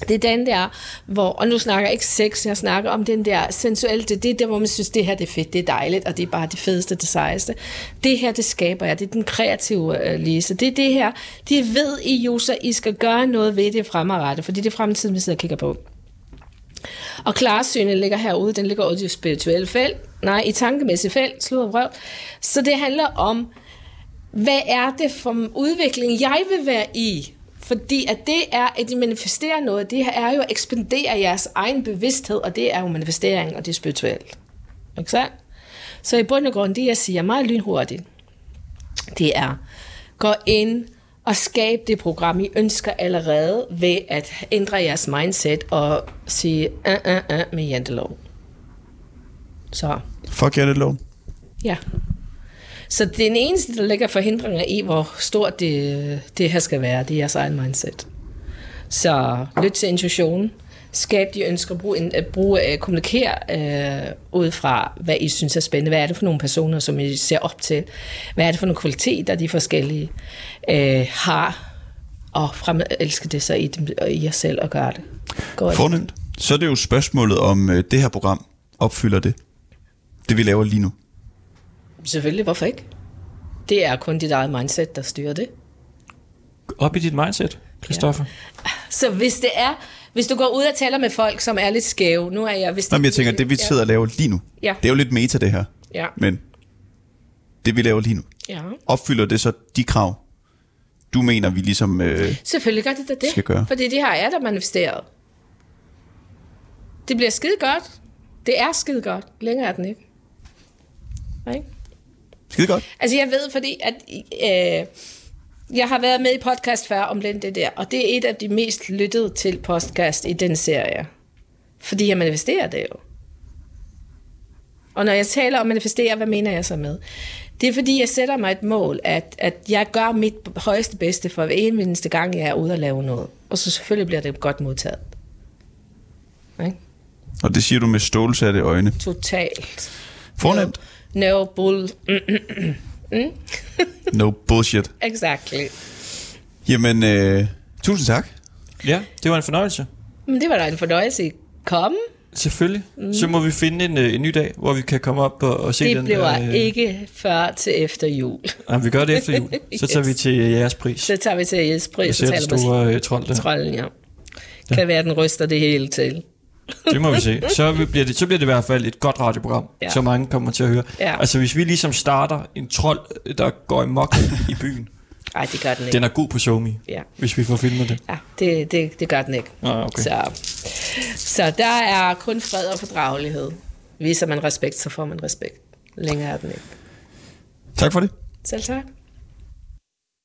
Det er den der, hvor, og nu snakker jeg ikke sex, jeg snakker om den der sensuelle, det er det der, hvor man synes, det her det er fedt, det er dejligt, og det er bare det fedeste, det sejeste. Det her, det skaber jeg, det er den kreative uh, Lise. Det er det her, de ved I jo, så I skal gøre noget ved det fremadrettet, fordi det er fremtiden, vi sidder og kigger på. Og klarsynet ligger herude, den ligger ude i det spirituelle felt, nej, i tankemæssigt felt, slud og. Så det handler om, hvad er det for en udvikling, jeg vil være i? Fordi at det er, at de manifesterer noget, det er jo at ekspandere jeres egen bevidsthed, og det er jo manifestering, og det er spirituelt. Ikke sandt? Så i bund og grund, det jeg siger meget lynhurtigt, det er, gå ind og skab det program, I ønsker allerede ved at ændre jeres mindset og sige, uh, uh, uh, med jantelov. Så, Fuck jantelov. ja. Så den eneste, der lægger forhindringer i, hvor stort det, det her skal være, det er jeres egen mindset. Så lyt til intuitionen. Skab de ønsker, brug, en- øh, brug øh, kommunikere øh, ud fra, hvad I synes er spændende. Hvad er det for nogle personer, som I ser op til? Hvad er det for nogle kvaliteter, de forskellige øh, har? Og fremelske det så i, dem, i jer selv og gøre det. Fornemt. Så er det jo spørgsmålet, om det her program opfylder det. Det vi laver lige nu. Selvfølgelig, hvorfor ikke? Det er kun dit eget mindset, der styrer det. Op i dit mindset, Christoffer. Så hvis det er, hvis du går ud og taler med folk, som er lidt skæve, nu er jeg... Hvis Nå, men jeg tænker, det vi sidder og laver lige nu, Ja. det er jo lidt meta det her. Ja. Men det vi laver lige nu, Ja. opfylder det så de krav, du mener, vi ligesom... Øh, Selvfølgelig gør det da det. Skal gøre. Fordi det har jeg da manifesteret. Det bliver skide godt. Det er skide godt. Længere er den ikke. Ikke? skide godt. Altså jeg ved, fordi at øh, jeg har været med i podcast før om det der, og det er et af de mest lyttede til podcast i den serie. Fordi jeg manifesterer det jo. Og når jeg taler om manifestere, hvad mener jeg så med? Det er fordi, jeg sætter mig et mål, at, at jeg gør mit højeste bedste for hver eneste gang, jeg er ude og lave noget. Og så selvfølgelig bliver det godt modtaget. Ikke? Og det siger du med stålsatte øjne. Totalt. Fornemt. No bull. Mm, No bullshit. exactly. Jamen, øh, tusind tak. Ja, det var en fornøjelse. Men det var da en fornøjelse. Kom. Selvfølgelig. Mm. Så må vi finde en, øh, en ny dag, hvor vi kan komme op og, og se Det den. bliver øh, ikke før til efter jul. Jamen, vi gør det efter jul. Så tager Yes. vi til øh, jeres pris. Så tager vi til Vi pris og ser det taler med store øh, trold der. trolden, ja. Kan være, den ryster det hele til. Det må vi se. Så bliver det, så bliver det i hvert fald et godt radioprogram, ja. så mange kommer til at høre. Ja. Altså hvis vi ligesom starter en trold, der går i mok i byen, Nej, det gør den ikke. den er god på Somi, Ja. hvis vi får filmet det. Ja, det, det, det gør den ikke. Ah, okay. Så, så der er kun fred og fordragelighed. Viser man respekt, så får man respekt. Længere er den ikke. Tak for det. Selv tak.